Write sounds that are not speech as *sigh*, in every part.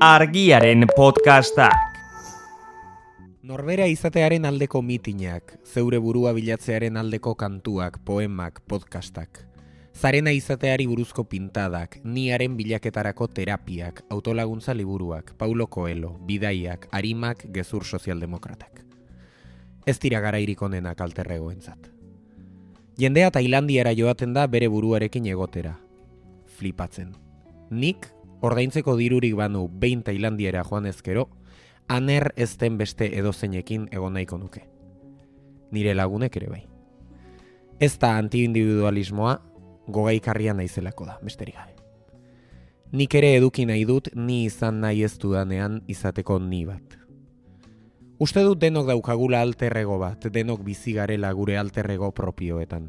argiaren podcastak. Norbera izatearen aldeko mitinak, zeure burua bilatzearen aldeko kantuak, poemak, podcastak. Zarena izateari buruzko pintadak, niaren bilaketarako terapiak, autolaguntza liburuak, Paulo Coelho, bidaiak, arimak, gezur sozialdemokratak. Ez dira gara irikonenak alterregoentzat. Jendea Tailandiara joaten da bere buruarekin egotera. Flipatzen. Nik, ordaintzeko dirurik banu behin Tailandiara joan ezkero, aner ez den beste edozeinekin egon nahiko nuke. Nire lagunek ere bai. Ez da antiindividualismoa, gogaikarria naizelako da, besterik gabe. Nik ere eduki nahi dut ni izan nahi ez dudanean izateko ni bat. Uste dut denok daukagula alterrego bat, denok bizi garela gure alterrego propioetan.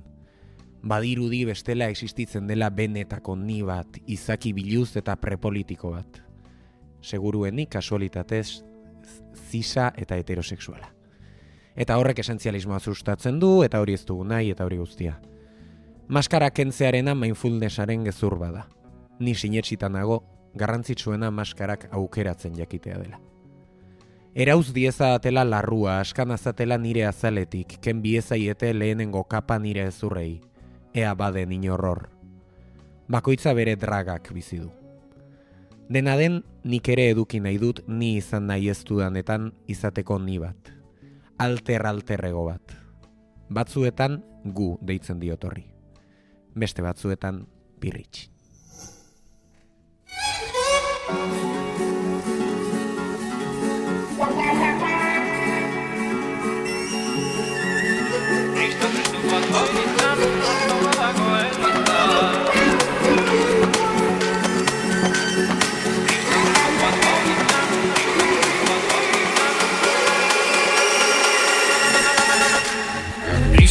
Badirudi bestela existitzen dela benetako ni bat, izaki biluz eta prepolitiko bat. Seguruenik kasualitatez zisa eta heterosexuala. Eta horrek esentzialismoa sustatzen du, eta hori ez dugu nahi, eta hori guztia. Maskara kentzearena mindfulnessaren gezur bada. Ni sinetxitan nago, garrantzitsuena maskarak aukeratzen jakitea dela. Erauz dieza atela larrua, askan azatela nire azaletik, ken biezaiete lehenengo kapa nire ezurrei, ea baden inorror. Bakoitza bere dragak bizi du. Dena den, nik ere eduki nahi dut ni izan nahi ez dudanetan izateko ni bat. Alter-alterrego bat. Batzuetan gu deitzen diotorri. Beste batzuetan pirritx.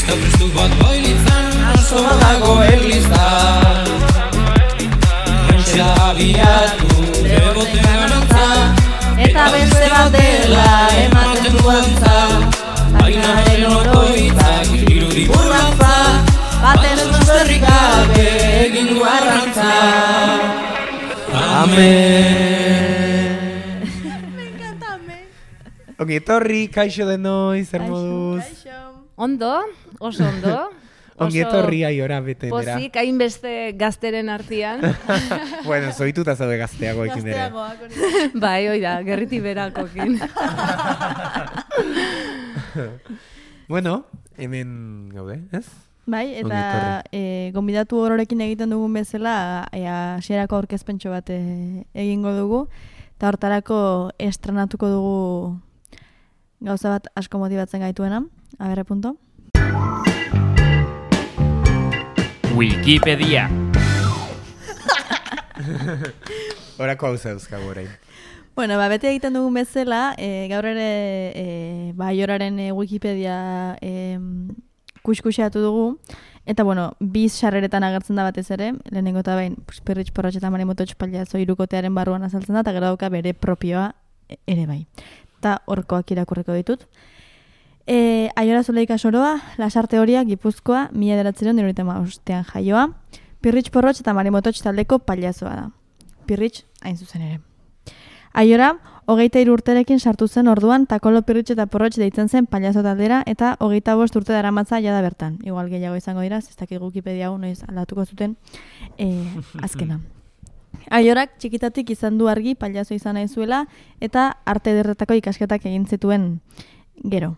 Kristo Kristu bat bailitzan oso badago erliztan Pentsa abiatu bebote garantza Eta beste bat dela ematen du antza. Baina eren oroitzak irudi burrantza Baten ez dut Zerrik gabe egin du arrantza. Amen *laughs* Ongi etorri, kaixo denoi, zer moduz? Ondo, oso ondo. *laughs* Ongi Oso etorri aiora bete nera. Pozik, hainbeste gazteren artean. *laughs* bueno, zoituta zaude gazteago ekin ere. *laughs* bai, oi da, gerriti berakokin. Bueno, hemen gaude, ez? Bai, eta e, gonbidatu ororekin egiten dugun bezala, e, hasierako aurkezpentxo bat e, egingo dugu, eta hortarako estrenatuko dugu gauza bat asko motibatzen gaituena, aberre punto. Wikipedia. *laughs* Horako hau zeuzkagu orain. Bueno, ba, bete egiten dugun bezala, e, gaur ere e, ba, Aioraren e, Wikipedia e, kuskuseatu dugu, eta bueno, biz sarreretan agertzen da batez ere, lehenengo eta pues, perritx porratx eta marimoto txpaliazo irukotearen barruan azaltzen da, eta gero dauka bere propioa e- ere bai. Eta horkoak irakurriko ditut. E, Aiora Zuleika Soroa, Lasarte Horia, Gipuzkoa, mila deratzeren dirurita ostean jaioa, Pirritx Porrotx eta Marimototx taldeko paliazoa da. Pirritx, hain zuzen ere. Aiora, hogeita hiru urterekin sartu zen orduan takolo pirritx eta porrotx deitzen zen paliazo taldera eta hogeita bost urte daramatza jada bertan. Igual gehiago izango dira, ez dakit Wikipedia hau noiz aldatuko zuten e, *laughs* azkena. Aiorak txikitatik izan du argi paliazo izan nahi zuela eta arte derretako ikasketak egin zituen gero.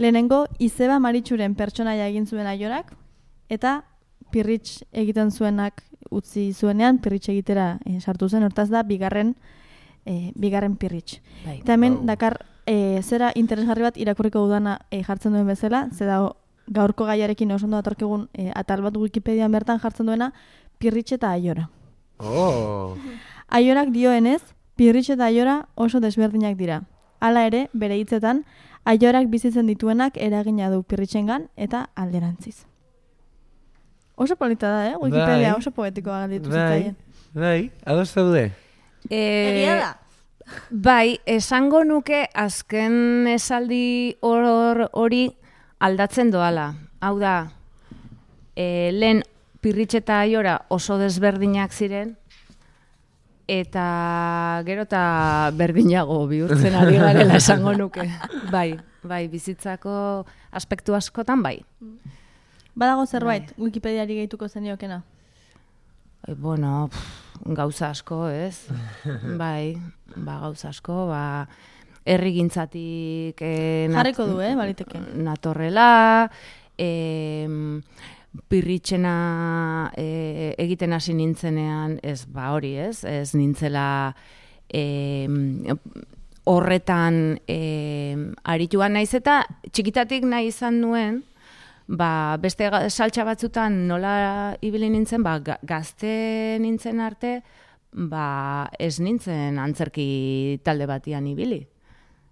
Lehenengo, izeba maritxuren pertsonaia egin zuen aiorak eta pirritx egiten zuenak utzi zuenean pirritx egitera e, sartu zen, hortaz da bigarren e, bigarren pirritx. Bai. Eta hemen Wow. dakar e, zera interesgarri bat irakurriko dudana e, jartzen duen bezala, ze da gaurko gaiarekin oso ondo datorkigun e, atal bat Wikipedian bertan jartzen duena pirritx eta aiora. Oh, *laughs* Aiorak dioenez, pirritx eta aiora oso desberdinak dira. Hala ere, bere hitzetan, aiorak bizitzen dituenak eragina du pirritxengan eta alderantziz. Oso polita da, eh? Wikipedia Bai. oso poetikoa galditu bai, zitzaien. bai, ados zaude? Eh, Bai, esango nuke azken esaldi hor hori aldatzen doala. Hau da, e, lehen pirritx eta aiora oso desberdinak ziren, eta gero eta berdinago bihurtzen ari garela esango nuke. *laughs* Bai, bai, bizitzako aspektu askotan bai. Badago zerbait, Wikipediari gehituko zeniokena. E, bueno, pff, gauza asko, ez? *laughs* bai, ba, gauza asko, ba, errigintzatik... E, Jarriko du, eh, baliteke. Natorrela, e, pirritxena e, egiten hasi nintzenean, ez, ba hori, ez? Ez nintzela e, horretan e, arituan naiz eta txikitatik nahi izan nuen, ba, beste saltsa batzutan nola ibili nintzen, ba, ga- gazte nintzen arte, ba, ez nintzen antzerki talde batian ibili.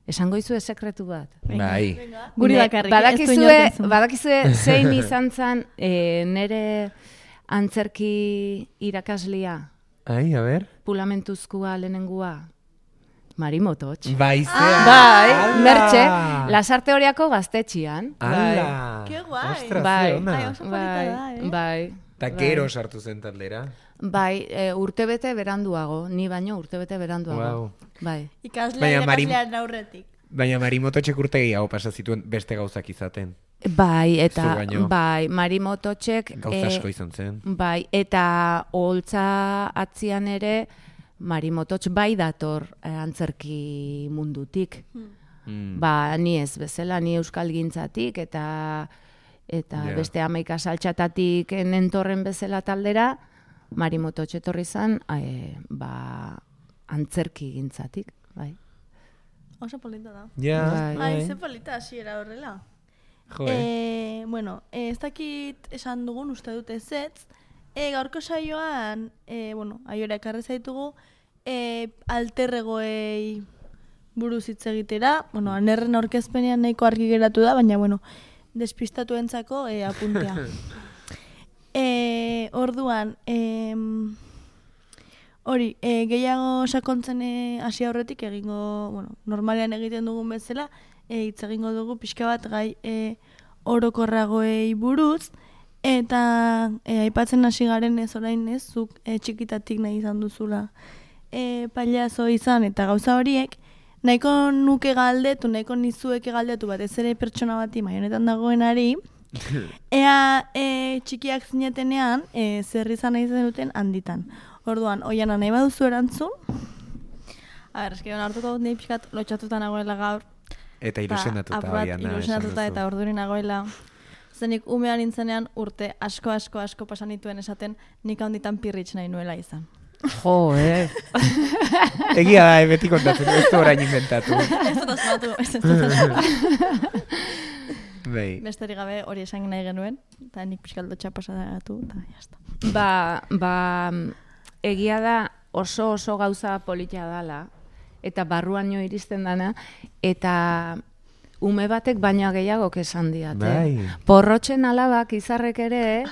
Esango izue sekretu bat. Bai. Guri bakarrik, badakizue, badakizue *laughs* zein izan zen e, nere antzerki irakaslia, Ai, a ber. pulamentuzkoa lehenengua, Marimototx. Bai, zea. Bai, Ala! mertxe, lasarte horiako gaztetxian. Ala. Ke guai. Ostras, Bai, bai, da, eh? bai. Ta gero sartu zen taldera. Bai, e, urtebete beranduago, ni baino urtebete beranduago. Wow. Bai. Ikaslea Baina Marim- irakaslearen aurretik. Baina marimototxek urte gehiago pasa zituen beste gauzak izaten. Bai, eta bai, Marimototxek Gauza eh, asko izan zen. Bai, eta holtza atzian ere Marimototx bai dator eh, antzerki mundutik. Mm. Ba, ni ez bezala, ni euskal gintzatik eta eta Ja. beste amaika saltxatatik nentorren bezala taldera, Marimototx etorri zan, eh, ba, antzerki gintzatik, bai. Oso polita da. Ja, Bai. Ai, ze polita hasiera horrela. Jo, eh. Eh, bueno, eh, ez dakit esan dugun uste dut ez ez. Eh, gaurko saioan, eh, bueno, aiora ekarri zaitugu, eh, alterregoei buruz hitz egitera. Bueno, anerren aurkezpenean nahiko argi geratu da, baina, bueno, despistatuentzako eh, apuntea. *laughs* eh, orduan, em, hori, eh, gehiago sakontzen eh, hasi aurretik egingo, bueno, normalean egiten dugun bezala, hitz egingo dugu pixka bat gai eh, orokorragoei buruz, eta eh, aipatzen hasi garen ez orain ez, zuk eh, txikitatik nahi izan duzula eh, pailazo izan. Eta gauza horiek, nahiko nuke galdetu, nahiko nizueke galdetu batez ere pertsona bati maionetan dagoenari, *laughs* Ea e, txikiak zinetenean, e, zer izan nahi zenuten handitan. Orduan, oian nahi baduzu erantzun? A ber, eski hartuko dut nahi pixkat lotxatuta nagoela gaur. Eta ilusionatuta apur bat Oiana, esan ilusionatuta eta orduri nagoela. Zenik umea nintzenean urte asko asko asko pasan dituen esaten nik handitan pirritx nahi nuela izan. Jo, eh. *laughs* Egia da, eh, beti kontatzen, ez du orain inventatu. ez dut asmatu, ez dut asmatu. *laughs* Bai. Besterik gabe hori esan nahi genuen, eta nik pixkat lotxa pasatu, eta jazta. Ba, ba, egia da oso oso gauza politia dala, eta barruaino iristen dana, eta ume batek baino gehiago esan diate. Bai. Porrotxen alabak izarrek ere,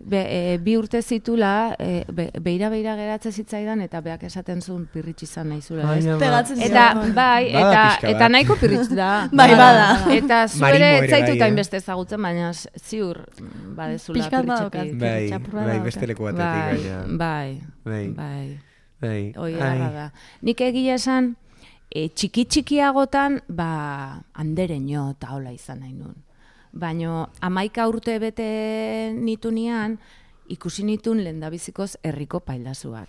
be, e, bi urte zitula, e, be, beira beira geratze zitzaidan, eta beak esaten zuen pirritx izan nahi zula, ez? Pegatzen Eta, bai, Bada eta, eta nahiko pirritx da. *laughs* Bai, bada. Eta zu Marimo ere ere ez zaitu bai, eh? hainbeste ezagutzen, baina ziur badezula pirritxetik. Bai, bai, beste leku batetik Bai, bai, Bai, bai. bai. Garra da. Nik egia esan, e, txiki txikiagotan, ba, andereño eta hola izan nahi nun. Baina amaika urte bete nitunean, ikusi nitun lendabizikoz herriko pailazuak.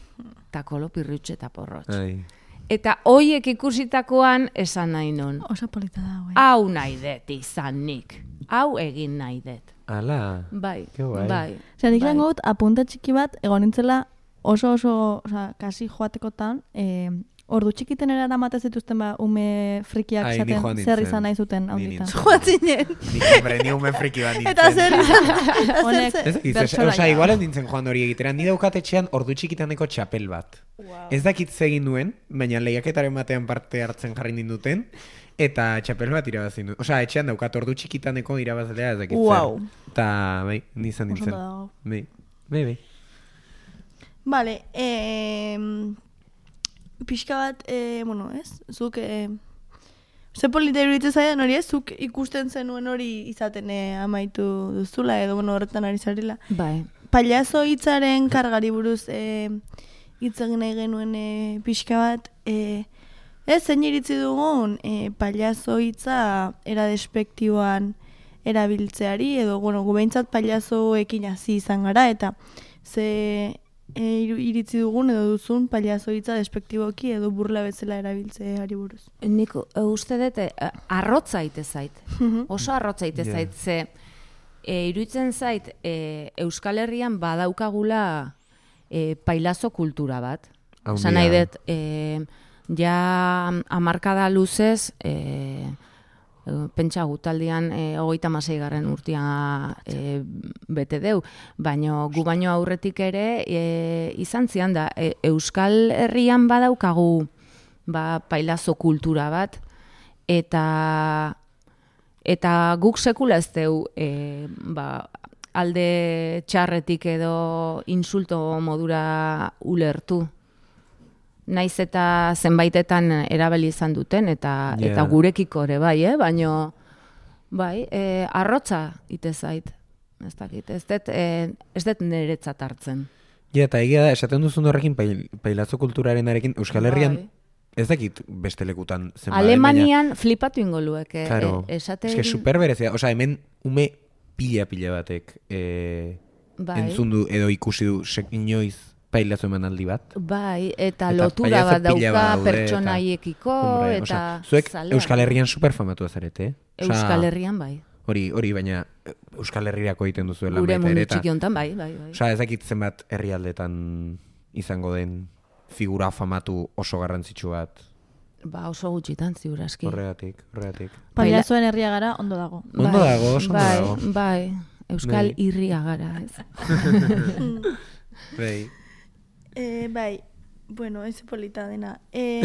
Takolo, pirritxe eta porrotx. Ai. Eta hoiek ikusitakoan esan nahi nun. Oso polita da, bai. Hau nahi dut izan nik. Hau egin nahi dut. Ala. Bai, Ke guai. bai. Osea, nik bai. apunta txiki bat, egon nintzela oso oso, osea, kasi joatekotan, eh, ordu txikiten eramate zituzten ba, ume frikiak Ai, ni joan esaten zer izan nahi zuten Ni handitan. nintzen. Joatzinen. Nik, hombre, ni umen friki bat nintzen. *laughs* Eta zer izan, honek bertsolaria. osea, igual nintzen joan hori egitera. Ni daukat etxean ordu txikitaneko txapel bat. Ez dakit ze egin nuen, baina lehiaketaren batean parte hartzen jarri ninduten, eta txapel bat irabazin du. Osea, etxean daukat ordu txikitaneko irabazlea ez dakit Wow. zer. Eta, bai, nizan Oso nintzen. Bai, bai, bai. Vale, eh, pixka bat, eh, bueno, ez? Zuk, eh, ze polita iruditzen zaidan hori ez? Zuk ikusten zenuen hori izaten eh, amaitu duzula, edo bueno, horretan ari zarela. Bai. Pailazo hitzaren kargari buruz eh, hitz egin nahi genuen e, pixka bat, e, ez zein iritzi dugun e, paliazo hitza era despektiboan erabiltzeari, edo, bueno, gu behintzat paliazoekin hasi izan gara, eta ze e, iritzi dugun edo duzun paliazo hitza despektiboki edo burla bezala erabiltzeari buruz. Nik e, uste dut, e, arrotza ite zait. Oso arrotza ite Ja. zait, ze e, iruditzen zait e, Euskal Herrian badaukagula e, pailazo kultura bat. Esan nahi dut, e, ja amarkada luzez, e, pentsa gutaldian e, hogeita masei garren urtia e, bete deu, baino gu baino aurretik ere e, izan zian da, e, Euskal Herrian badaukagu ba, pailazo kultura bat, eta eta guk sekula ez deu e, ba, alde txarretik edo insulto modura ulertu. Naiz eta zenbaitetan erabili izan duten eta Ja. eta gurekiko ere bai, eh? baino bai, e, arrotza ite zait. Ez dakit, ez dut, e, ez dut niretzat hartzen. Ja, eta egia da, esaten duzun horrekin pail, pailazo kulturaren arekin, Euskal Herrian, Bai. ez dakit beste lekutan zenba. Alemanian flipatu ingo eh? Claro, E, esate eske super berezia, osea, hemen ume pila-pila batek e, Bai. entzun du edo ikusi du sek, inoiz pailazo emanaldi bat. Bai, eta, Eta lotura bat dauka eta- pertsonaiekiko Hombre, eta osea, zuek zaleak. Euskal Herrian super famatu zarete, eh? Osea, Euskal Herrian bai. Hori, hori, baina eh, Euskal Herrirako egiten duzuela Gure baita ere, mundu eta- txiki hontan bai, bai, bai. Osea, ez dakit zenbat herrialdetan izango den figura famatu oso garrantzitsu bat Ba, oso gutxitan ziurazki. horregatik, horregatik. Paliazoen herria gara, ondo dago. Ondo dago, oso ondo bai, dago. Bai, Euskal Bai. irria gara, ez. *laughs* *laughs* Bai. E, bai, bueno, ez polita dena. E,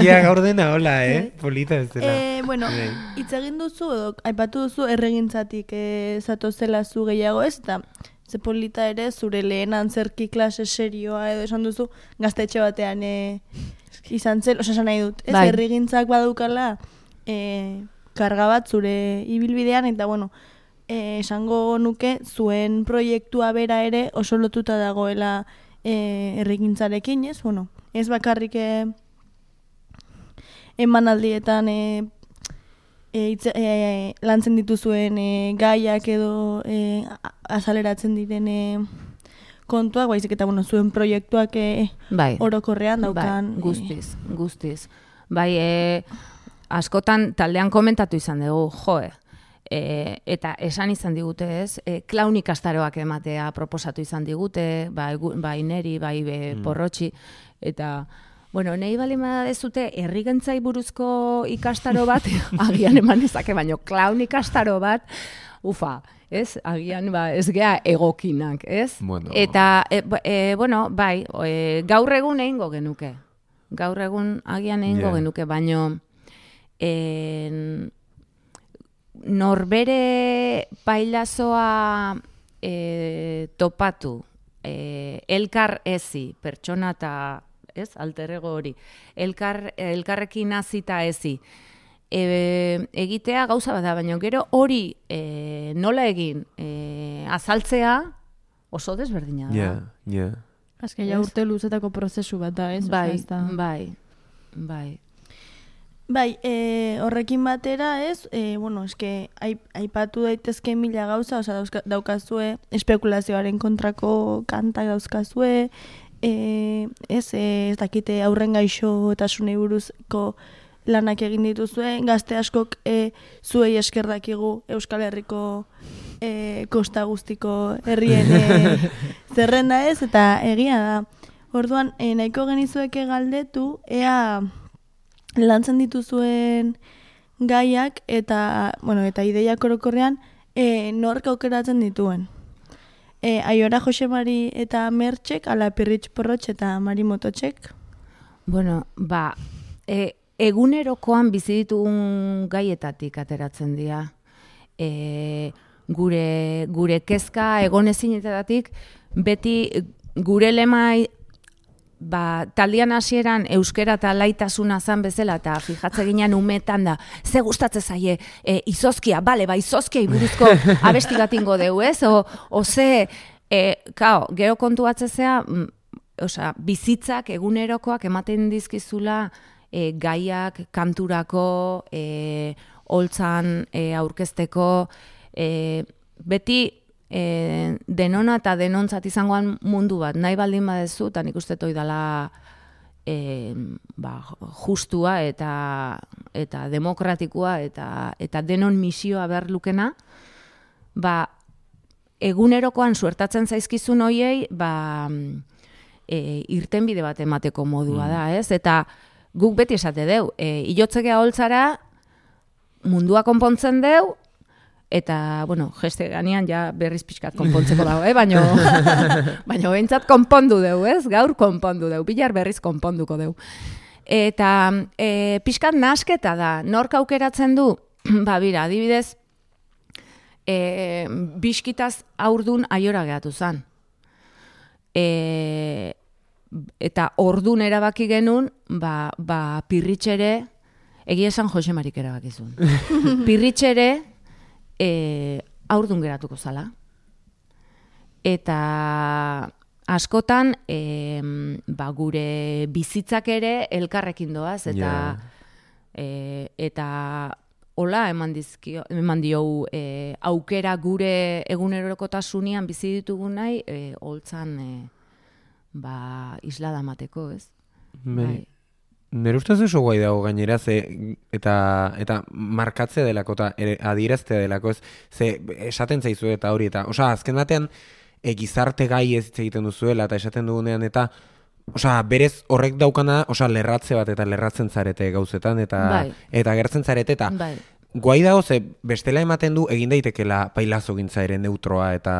Ja, *laughs* gaur *laughs* dena hola, eh? Polita ez dela. e, bueno, Bai. hitz egin duzu, edo, aipatu duzu erregintzatik e, zatozela zu gehiago ez, eta ze polita ere zure lehen antzerki klase serioa edo esan duzu gaztetxe batean e, izan zen, osa esan nahi dut, ez Bai. erregintzak badukala e, karga bat zure ibilbidean, eta bueno, esango nuke zuen proiektua bera ere oso lotuta dagoela e, erregintzarekin, ez? Bueno, ez bakarrik e, emanaldietan e, e, e, lantzen dituzuen e, gaiak edo e, azaleratzen diren e, kontuak, baizik eta bueno, zuen proiektuak e, Bai. orokorrean daukan. Bai, guztiz, guztiz. Bai, e, askotan taldean komentatu izan dugu, joe, e, eta esan izan digute ez, e, klaun ikastaroak ematea proposatu izan digute, bai, bai neri, bai be, porrotxi, eta Bueno, nahi bali dezute herrigentzai buruzko ikastaro bat, *laughs* agian eman dezake, baino klaun ikastaro bat, ufa, ez? Agian ba, ez gea egokinak, ez? Bueno. Eta, e, ba- e, bueno, bai, e, gaur egun egingo genuke. Gaur egun agian egingo Ja. genuke, baino en, norbere pailazoa e, topatu, e, elkar ezi, pertsona eta, ez, alterego hori, elkar, elkarrekin hazita ezi, e, egitea gauza bada, baina gero hori e, nola egin e, azaltzea oso desberdina da. Ja, ja. Azke, ja urte luzetako prozesu bat da, ez? Bai, ez da- bai, bai. Bai, e, horrekin batera ez, e, bueno, eske aip- aipatu daitezke mila gauza, osea dauzka, daukazue espekulazioaren kontrako kantak dauzkazue, e, ez, ez dakite aurren gaixo eta buruzko lanak egin dituzue, gazte askok e, zuei esker dakigu Euskal Herriko e, kosta guztiko herrien e, *laughs* zerrenda ez, eta egia da. Orduan, e, nahiko genizueke galdetu, ea lantzen dituzuen gaiak eta, bueno, eta ideiak orokorrean e, nork aukeratzen dituen. E, aiora Jose Mari eta Mertxek, ala Pirritx Porrotx eta Mari Mototxek. Bueno, ba, e, egunerokoan bizi ditugun gaietatik ateratzen dira. E, gure, gure kezka egonezinetatik beti gure lema ba, taldian hasieran euskera eta laitasuna zan bezala eta fijatze ginen umetan da, ze gustatze zaie, e, izozkia, bale, ba, izozkia buruzko *laughs* abesti ingo deu, ez? O, o ze, e, kao, gero kontuatzezea, mm, osea, bizitzak egunerokoak ematen dizkizula e, gaiak kanturako, e, holtzan e, aurkezteko, e, beti e, denona eta denontzat izangoan mundu bat, nahi baldin badezu, eta nik uste toi dela e, ba, justua eta eta demokratikoa eta eta denon misioa behar lukena, ba, egunerokoan suertatzen zaizkizun hoiei, ba, e, irtenbide bat emateko modua da, ez? Eta guk beti esate deu, e, ilotzekea holtzara, mundua konpontzen deu, eta, bueno, geste ganean ja berriz pixkat konpontzeko dago, eh? baino, *laughs* baino bentsat konpondu deu, ez? Gaur konpondu deu, bilar berriz konponduko deu. Eta e, pixkat nasketa da, nork aukeratzen du, *clears throat* ba, bira, adibidez, e, biskitaz aurdun aiora gehatu zan. E, eta ordun erabaki genuen, ba, ba pirritxere, egia esan Jose Marik erabakizun. *laughs* pirritxere, e, aurdun geratuko zala. Eta askotan, e, ba, gure bizitzak ere elkarrekin doaz, eta Ja. e, eta hola eman dizkio eman diogu e, aukera gure egunerokotasunean bizi ditugu nahi e, holtzan e, ba islada mateko, ez? Bai. Nire ustez oso guai dago gainera, ze, eta, eta markatze delako, eta ere, adierazte delako, ez, ze esaten zaizu eta hori, eta, osea, azken batean, e, gizarte gai ez egiten duzuela, eta esaten dugunean, eta, osea, berez horrek daukana, osea, lerratze bat, eta lerratzen zarete gauzetan, eta, Bai. eta gertzen zarete, eta, Bai. Guai dago, ze bestela ematen du egin daitekela pailazo gintza ere neutroa eta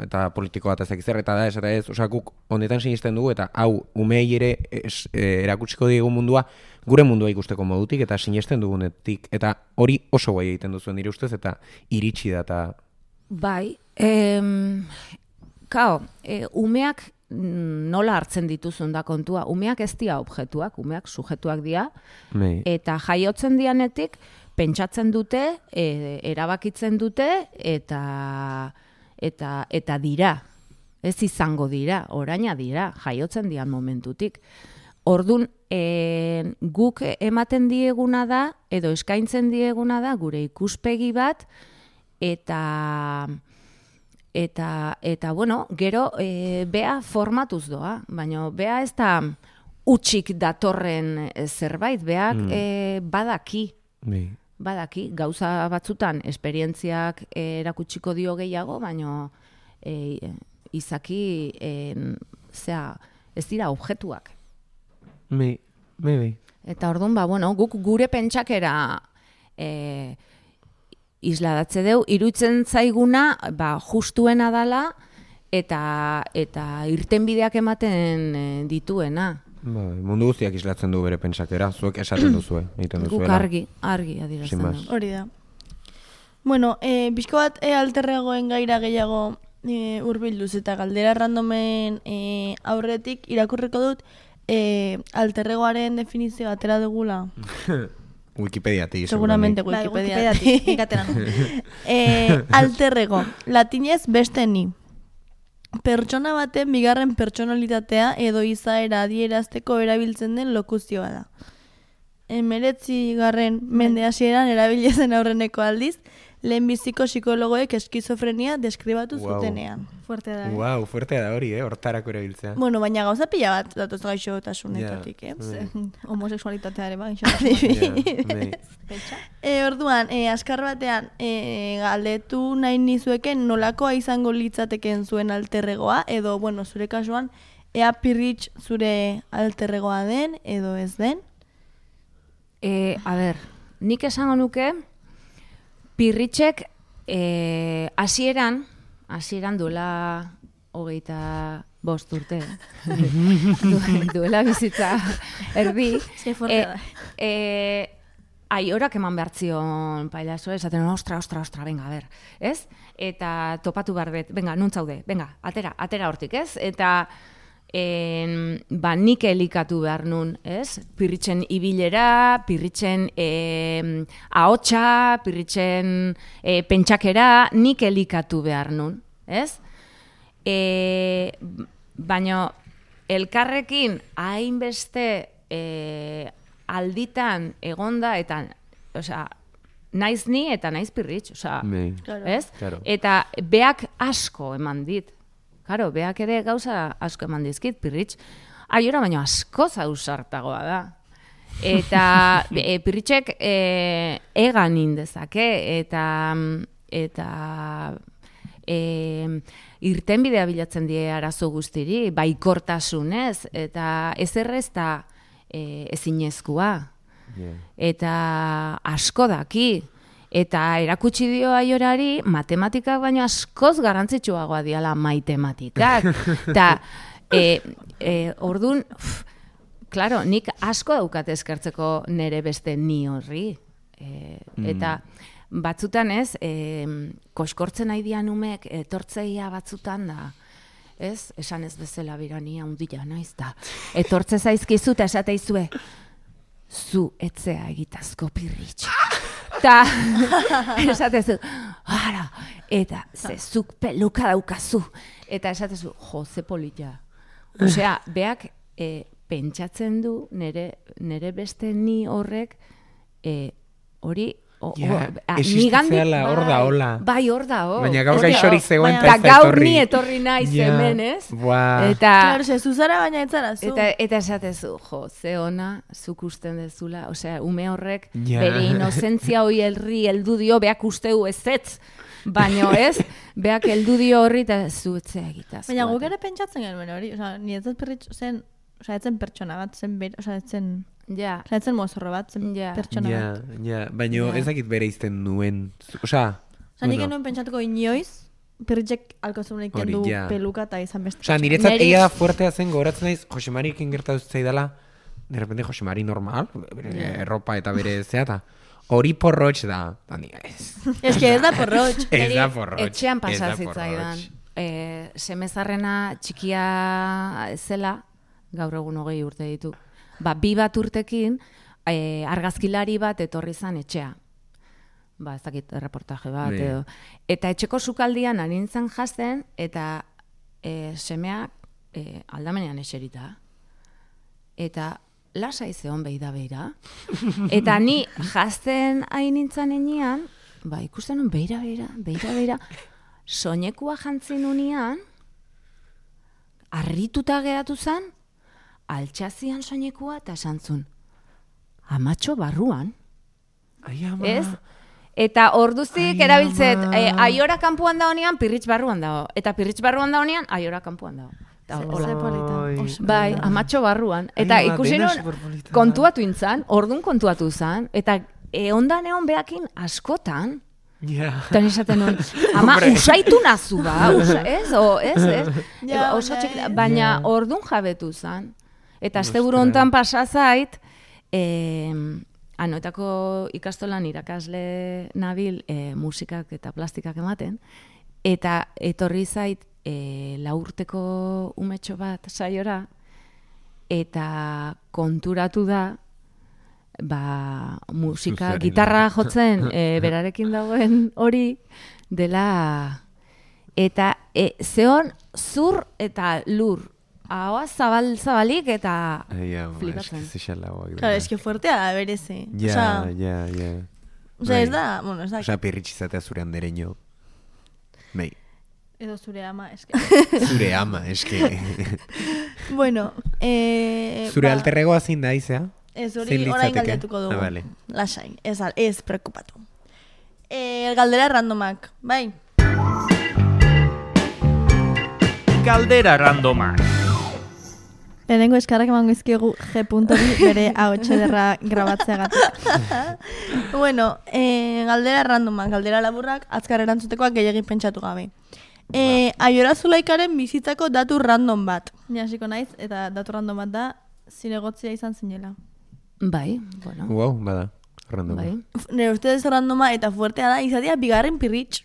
eta politikoa eta zekizer eta da, esata ez, osea, guk honetan sinisten dugu eta hau umei ere es, e, erakutsiko diegu mundua gure mundua ikusteko modutik eta sinesten dugunetik. Eta hori oso guai egiten duzuen nire ustez eta iritsi da eta Bai, em, kao, e, umeak nola hartzen dituzun da kontua. Umeak ez dira objektuak, umeak sujetuak dira, eta jaiotzen dianetik pentsatzen dute, e, erabakitzen dute, eta, eta, eta dira. Ez izango dira, oraina dira, jaiotzen dian momentutik. Ordun e, guk ematen dieguna da, edo eskaintzen dieguna da, gure ikuspegi bat, eta eta eta bueno, gero e, bea formatuz doa, baina bea ez da utxik datorren e, zerbait, beak Mm. e, badaki, Bai. Badaki, gauza batzutan esperientziak e, erakutsiko dio gehiago, baina e, izaki e, zea, ez dira objektuak. Bai, bai, bai. Eta orduan, ba, bueno, guk gure pentsakera e, isladatze deu, iruditzen zaiguna, ba, justuena dala, eta, eta irtenbideak ematen dituena. Bai, mundu guztiak islatzen du bere pentsakera, zuek esaten *clears throat* duzue, egiten Guk duzuela. argi, argi adierazten más. dugu. Hori da. Bueno, e, pixko bat e, alterregoen gaira gehiago e, urbilduz eta galdera randomen e, aurretik irakurriko dut e, alterregoaren definizio atera dugula. *laughs* Wikipediatik, Seguramente Bai, Wikipedia. Wikipediatik, nu. e, alterrego, latinez beste ni. Pertsona baten bigarren pertsonalitatea edo izaera adierazteko erabiltzen den lokuzioa da. Emeretzi garren mende hasieran erabilezen aurreneko aldiz, lehenbiziko psikologoek eskizofrenia deskribatu Wow. zutenean. Fuerte da. eh? Wow, fuertea da hori, eh, hortarako erabiltzea. Bueno, baina gauza pila bat datoz gaixotasunetatik, eh? Ja, bai. *laughs* Homosexualitatea ere bai. *laughs* Ja, bai. E, orduan, e, askar batean, e, galdetu nahi nizueken nolakoa izango litzateken zuen alterregoa, edo, bueno, zure kasuan, ea pirritx zure alterregoa den, edo ez den. E, a ber, nik esango nuke, pirritxek e, hasieran, hasieran duela hogeita bost urte, *laughs* Du- duela bizitza erdi, Ze da. e, aiorak eman behar zion pailazo, esaten, ostra, ostra, ostra, venga, a ber, ez? Eta topatu behar bet, venga, nun zaude, venga, atera, atera hortik, ez? Eta en, ba, nik elikatu behar nun, ez? Pirritzen ibilera, pirritzen e, ahotsa, pirritzen e, pentsakera, nik elikatu behar nun, ez? E, baina elkarrekin hainbeste e, alditan egonda eta, osea, naiz ni eta naiz pirritx, osea, ez? Claro. Eta beak asko eman dit. Karo, beak ere gauza asko eman dizkit, pirritx. Aiora baino asko zausartagoa da. Eta *laughs* e, pirritxek e, egan indezake, eta, eta e, irtenbidea bilatzen die arazo guztiri, baikortasunez, eta ez errez da e, ezinezkoa Yeah. eta asko daki. Eta erakutsi dio aiorari matematikak baino askoz garrantzitsuagoa diala maitematikak. Eta *laughs* e, e, ordun, claro, nik asko daukat eskertzeko nere beste ni horri. E, eta batzutan ez, e, koskortzen nahi dian umek, etortzeia batzutan da, ez, esan ez bezala birania undila naiz da. Etortze zaizkizu eta esateizue, zu etzea egitazko pirritx. Ta, *laughs* esatezu, ara, eta ze zuk peluka daukazu. Eta esatezu, jo, ze polita. Osea, beak e, pentsatzen du nere, nere beste ni horrek e, hori Ja, a, existitzeala, nigandik- hor da, bai, hola. Bai, hor da, hor. Baina gaur Ez gaixorik hor. zegoen eta ez gaur ni etorri naiz Ja, hemen, ez? buah. Eta, Claro, ze zuzara baina etzara zu. Eta, eta esatezu, jo, ze ona, zuk usten dezula, osea, ume horrek Ja. bere inozentzia hoi herri heldu dio, beak usteu ezetz, baino ez, beak heldu dio horri eta zu etzea egitaz. Baina guk ere pentsatzen genuen hori, osea, ni ez perritx zen, osea, etzen pertsona bat, zen osea, etzen, Ja, osea, etzen mozorro bat, zen Ja. pertsona Ja, bat. ja, baina Ja. ez dakit bere izten nuen. Osea, Osea, nik bueno. pentsatuko inoiz, perritxek alko kendu ja. peluka eta izan beste. Osea, niretzat Neri- egia da fuertea zen gogoratzen naiz, Josemarikin gertatu zaidala, de repente Josemari normal, bere ropa eta bere zeata. Hori porrotx da. Da ni ez. Ez que ez da *laughs* porrotx. Ez da porrotx. Etxean ez da pasa porrotx. zitzaidan. E, semezarrena txikia zela, gaur egun hogei urte ditu. Ba, bi bat urtekin, e, argazkilari bat etorri zan etxea. Ba, ez dakit reportaje bat, Bai. edo. Eta etxeko sukaldian anintzen jazten, eta e, semeak e, aldamenean eserita. Eta lasai zeon behi da beira. Eta ni jazten hain nintzen enean, ba, ikusten nun beira, beira, beira, beira, soinekua jantzin unian, arrituta geratu zen, altxazian soinekua eta esan zun, amatxo barruan, Ai, ama. ez? Eta orduztik Ai, erabiltzet, e, aiora kanpoan da honean, pirritx barruan dago. Eta pirritx barruan da honean, aiora kanpoan dago. Bai, amatxo barruan. Eta Ai, ikusi da. kontuatu intzan, ordun kontuatu zan, eta e, ondan egon beakin askotan, Ja. Eta esaten nuen, *laughs* ama, usaitu nazu ba, usa, ez, o, ez, ez, *laughs* Ja, oso baina txiki, ez. baina ordun jabetu zan. Eta asteburu hontan pasa zait, eh, anoetako ikastolan irakasle nabil eh, musikak eta plastikak ematen, eta etorri zait eh, laurteko umetxo bat saiora, eta konturatu da, ba, musika, Zuzarena. gitarra jotzen *laughs* e, berarekin dagoen hori dela eta e, zeon zur eta lur ahoa zabal zabalik eta Ai, ama, Flipatzen. eske zexalagoak. Claro, es que fuertea da bereze. Ja, ja, ja. osea, ez da, bueno, ez da. Osea, pirritx izatea zure andereño. Bai, Edo zure ama, eske. *laughs* zure ama, eske. *laughs* Bueno, eh, zure ba, alterregoa zein da, izea? Ez hori orain galdetuko dugu. Ah, vale. Lasai, ez, al- ez preocupatu. Eh, galdera randomak, bai? Galdera randomak. Lehenengo eskarrak emango izkiegu G puntori bere ahotxe derra grabatzeagatik. *laughs* bueno, eh, galdera randomak, galdera laburrak, azkar erantzutekoak gehiagin pentsatu gabe. Eh, aiora zulaikaren bizitzako datu random bat. Ni hasiko naiz, eta datu random bat da, zinegotzia izan zinela. bai, bueno, Wow, bada. Random. bai. Nire ustez randoma eta fuertea da, izatea bigarren pirritx.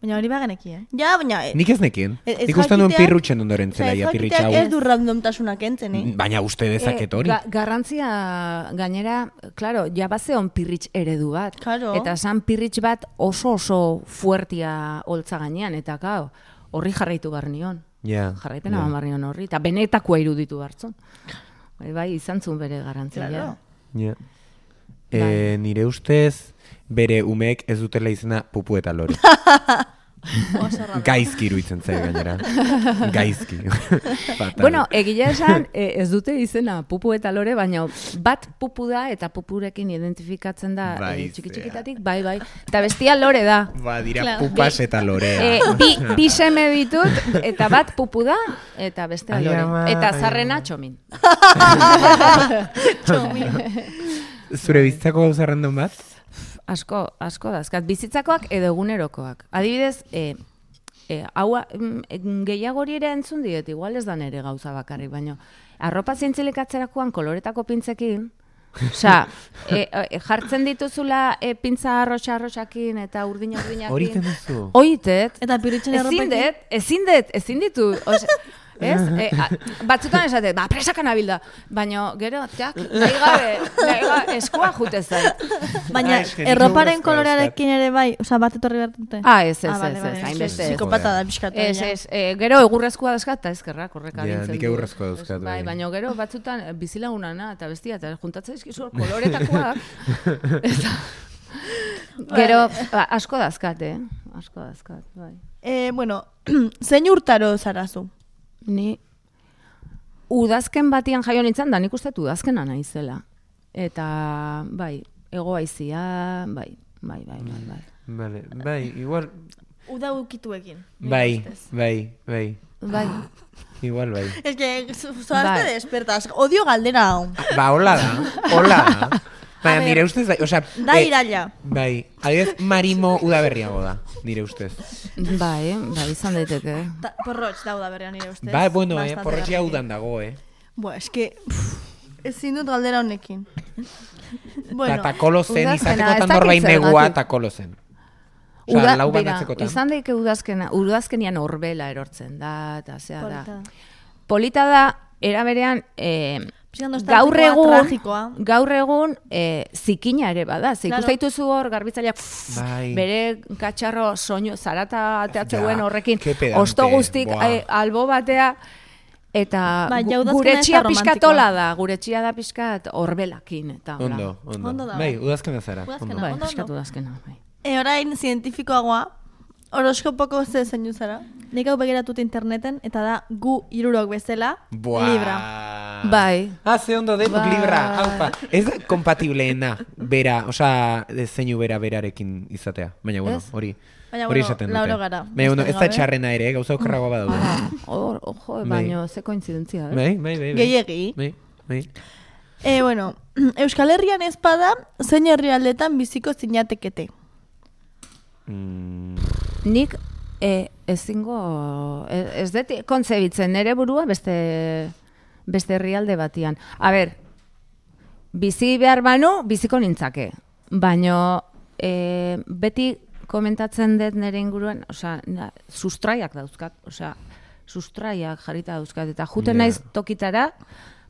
Baina hori bageneki, eh? Ja, baina... eh, Nik ez nekien. ez- ez Nik uste duen pirrutxen ondoren zela, ja pirritx jakiteak hau. Ez du randomtasunak entzen, eh? Baina uste dezaket hori. ga- garrantzia gainera, claro, ja bazeon pirritx eredu bat. Claro. Eta zan pirritx bat oso oso fuertia holtza gainean, eta gau, horri jarraitu behar nion. Ja. jarraipena ja. eman barri hon horri, eta benetakoa iruditu hartzun. Bai, bai, izan zuen bere garantzia. Claro. Ja. E, nire ustez, bere umeek ez dutela izena pupu eta lore. *laughs* Gaizki iruditzen zait gainera. *laughs* Gaizki. *laughs* Bueno, egia esan, e, ez dute izena pupu eta lore, baina bat pupu da eta pupurekin identifikatzen da Bai, e, txiki txikitatik, bai, bai. Eta bestia lore da. Ba, dira Claro. pupas eta lorea. E, bi, bi seme ditut, eta bat pupu da, eta bestea lore. ama, Eta zarrena ama. txomin. Zure bizitzako gauza random bat? Asko, asko dazkat. Bizitzakoak edo egunerokoak. Adibidez, e, e, hau mm, mm, gehiagori ere entzun diet, igual ez da nere gauza bakarrik, baino arropa zientzilik atzerakoan koloretako pintzekin, Osea, e, *laughs* e, jartzen dituzula e, pintza arroxa arroxakin eta urdin urdinakin. Hori iten duzu? Oitet. Eta piritxen Ezin erropekin? dut, ezin dut, ezin ditu. Ose, *laughs* ez? E, a, batzutan esate, ba, presakan abilda. Baina, gero, teak, nahi gabe, nahi gabe, eskua jute zait. Baina, Ah, erroparen kolorearekin ere bai, osea, bat etorri behar dute. Ah, ez, ez, Ah, ez, ez, hainbeste. Psikopata da pixkatu. Ez, ez, e, gero egurrezkoa dauzkat, eta ezkerrak horrek Ja, adintzen nik egurrezkoa dauzkat, Bai, bai. baina gero batzutan eh, bizilagunana eta bestia, eta juntatzen izkizu *laughs* koloretakoak. eta, *laughs* gero, ba, asko dazkat, eh? Asko dazkat, bai. Eh, bueno, *clears throat* zein urtaro zarazu? Ni udazken batian jaio nintzen, da nik uste udazkena naizela. Eta, bai, ego haizia, bai, bai, bai, bai, bai. Vale, bai, igual... Uda ukituekin. Bai, bai, bai. Bai, Igual bai. Es que zoazte Bai. despertas. Odio galdera hau. Ba, hola da, hola da. *laughs* Baina, nire ustez, bai, osea... Da eh, iraila. Bai, adibidez, marimo udaberriago da, nire ustez. bai, bai, izan daiteke. Ta, porrotx dauda berrean nire ustez. Bai, bueno, eh, Bastante porrotxia garbi. udan dago, eh. Buah, es que... Ezin dut galdera honekin. bueno, Ta, ta kolo zen, izateko ez tan norbain negua, zergatik. ta kolo zen. Osa, Uda, lau bera, banatzekotan. izan daike udazkena, udazkenian horbela erortzen da, eta zea da. polita. Da, era berean, eh, gaur egun, tragikoa. gaur egun eh, zikina ere bada. Ze Claro. ikusten dituzu hor garbitzaileak Bai. bere katxarro soinu zarata ateatzeuen horrekin osto guztik eh, albo batea eta udazkena gure txia hola da, gure txia da pixkat horbelakin eta hola. Ondo, ondo. Ondo da, bai, bai. udazkena zara. Udazkena. Ondo. Bai, Ondo, udazkena. Bai. E, orain, zientifikoagoa, horoskopoko ze zeinu zara? Nik hau begiratut interneten, eta da gu irurok bezala, Buah. libra. Bai. Ah, ze ondo dut, Bai. libra, haupa. Ez da kompatibleena, bera, osea, de zeinu bera berarekin izatea. Baina, bueno, hori, Baina, hori bueno, esaten dute. gara, Baina, bueno, ez da txarrena ere, gauza okerragoa badaude. Ah, hor, ojo, Bai. baino, ze kointzidentzia, eh? Bai, bai, bai. bai. Gehiegi. Bai, bai. E, bueno, *clears throat* Euskal Herrian ezpada, zein herrialdetan biziko zinatekete. Mm, Nik e, ezingo, e, ez dut kontzebitzen nere burua beste, beste herrialde batian. A ber, bizi behar banu, biziko nintzake. Baino, e, beti komentatzen dut nere inguruan, osea, sustraiak dauzkat, osea, sustraiak jarrita dauzkat, eta juten Ja. naiz tokitara,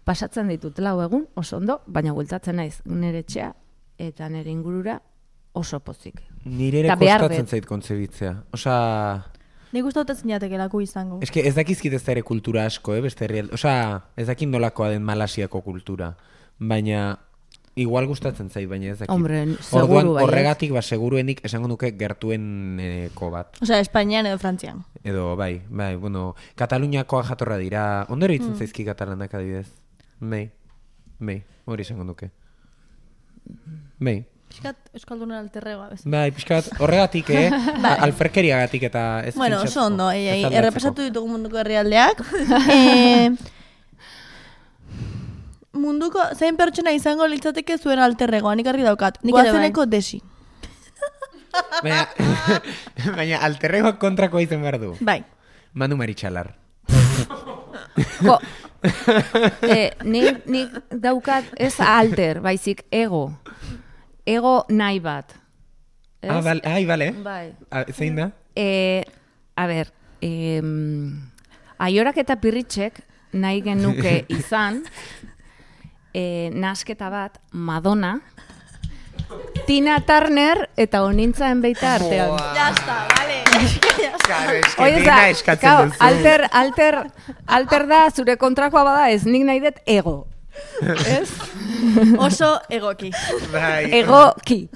pasatzen ditut lau egun, oso ondo, baina bueltatzen naiz nire etxea, eta nire ingurura oso pozik. nire ere kostatzen zait kontzebitzea. Osea, Nik uste dut ez zinatekelako izango. eske ez dakizkit ez da ere kultura asko, eh, beste herrialde. Osea, ez dakit nolakoa den Malasiako kultura. Baina, igual gustatzen zait, baina ez dakit. Hombre, seguru Orduan, baietz. horregatik, ba, seguruenik esango nuke gertueneko bat. Osea, Espainian edo Frantzian. Edo, bai, bai, bueno, Kataluniakoa jatorra dira. Ondero Hmm. itzen zaizki katalanak adibidez. Bai, bai, hori esango nuke. Bai, Piskat Euskaldunen alterregoa bez. bai, pixka bat, horregatik, eh? *laughs* Alferkeriagatik eta ez Bueno, oso ondo, ei, ez ei, aldatzeko. errepasatu ditugu munduko herrialdeak. *laughs* e, munduko, zein pertsona izango litzateke zuen alterregoa, nik argi daukat. Nik ere bai. Desi. *laughs* Baina, baina alterregoak kontrakoa izan behar du. Bai. Manu Maritxalar. Ko, e, nik, nik daukat ez alter, baizik ego. Ego nahi bat. Ez? Ah, bal, ai, bale. Bai. Ah, zein da? E, a ber, e, aiorak eta pirritxek nahi genuke *laughs* izan, e, nasketa bat, Madonna, Tina Turner eta onintzaen beita artean. Ya está, vale. *laughs* Claro, es que za, eskatzen duzu. alter, alter, alter da zure kontrakoa bada ez nik nahi dut ego. Ez? Oso egoki. Bai. Egoki.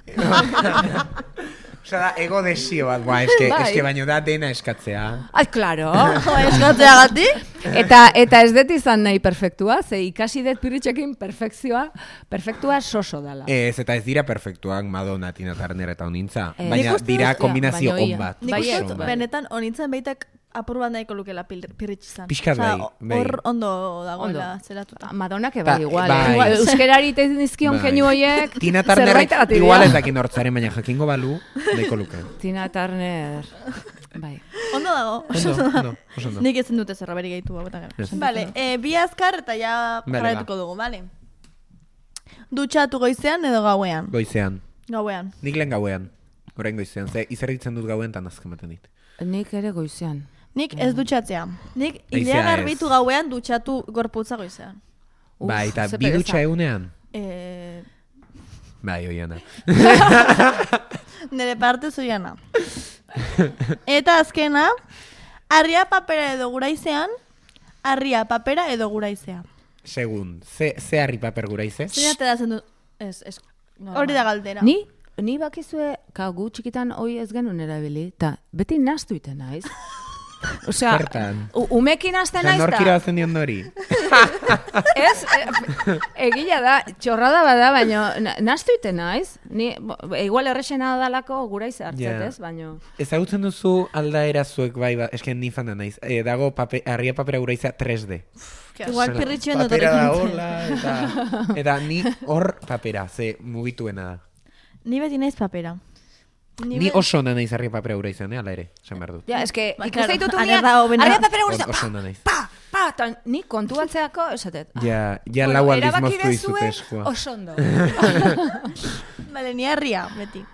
Osa da, ego desio bat, ba, eske, Bai. eske baino da dena eskatzea. Ah, claro. *laughs* Eskatzeagatik? eta, eta ez dut izan nahi perfektua, ze ikasi dut piritxekin perfekzioa, perfektua soso dela. Ez, eta ez dira perfektuak Madonna, Tina Turner eta honintza. Eh, Baina dira kombinazio on bat. Nik Bai, uste on bat. benetan, honintzen baitak apur bat nahiko lukela pil- pirritx izan. Pixkat Osea, bai, bai. Hor ondo dagoela Ondo. zeratuta. Madonna que Ta- bai, igual. bai. eh? Igual, euskerari te dizkion Bai. keinu hoiek. *laughs* Tina Turner igual ez dakin hortzaren, baina jakingo balu, daiko luke. *laughs* Tina Turner. Bai. Ondo dago. Ondo, ondo. Nik ezin dute zerra gehitu hau Ez. Vale, eh, bi azkar eta ja Vale, jarraituko dugu, vale? Dutxatu goizean edo gauean? Goizean. Gauean. Nik lehen gauean. Orain goizean, ze izerditzen dut gauen tan azken baten dit. Nik ere goizean. Nik ez dutxatzea. Nik Haizea ilea ez. garbitu gauean dutxatu gorputza goizean. Bai, eta bi dutxa egunean? Eh, Bai, oiana. *laughs* nire parte zoiana. *laughs* Eta azkena, arria papera edo guraizean, arria papera edo guraizea. Segun, ze, ze harri paper gura ize? Zein ateratzen du... Ez, ez... No, Hori da galdera. Ni, ni bakizue, ka gu txikitan hoi ez genuen erabili, eta beti nastu iten naiz. *laughs* Osea, Zertan? u- umekin Eta naiz nork da. irabazten dion hori? *laughs* Ez, e, egia da, txorrada bada, baina na- nastu iten naiz. Ni, bo, igual errexena dalako gura hartzet, Ja. ez, baina... Ezagutzen duzu aldaera zuek bai, ba, esken ni fan da naiz. E, dago pape, harria papera gura izea 3D. Igual pirritxuen dut Papera da hola, eta, *laughs* eta ni hor papera, ze mugituena da. Ni beti naiz papera. Ni, oso ona naiz harria papera gura izan, eh, ala ere, esan behar dut. Ja, eske, Ba, ikusten claro, ditut ager unean, da hobena. arria papera Oso ona naiz. pa, pa, eta ni kontu batzeako, esatet. ah, Ja, ja bueno, lau aldiz moztu duzue, eskua. Oso ondo. *laughs* Bale, ni harria, beti.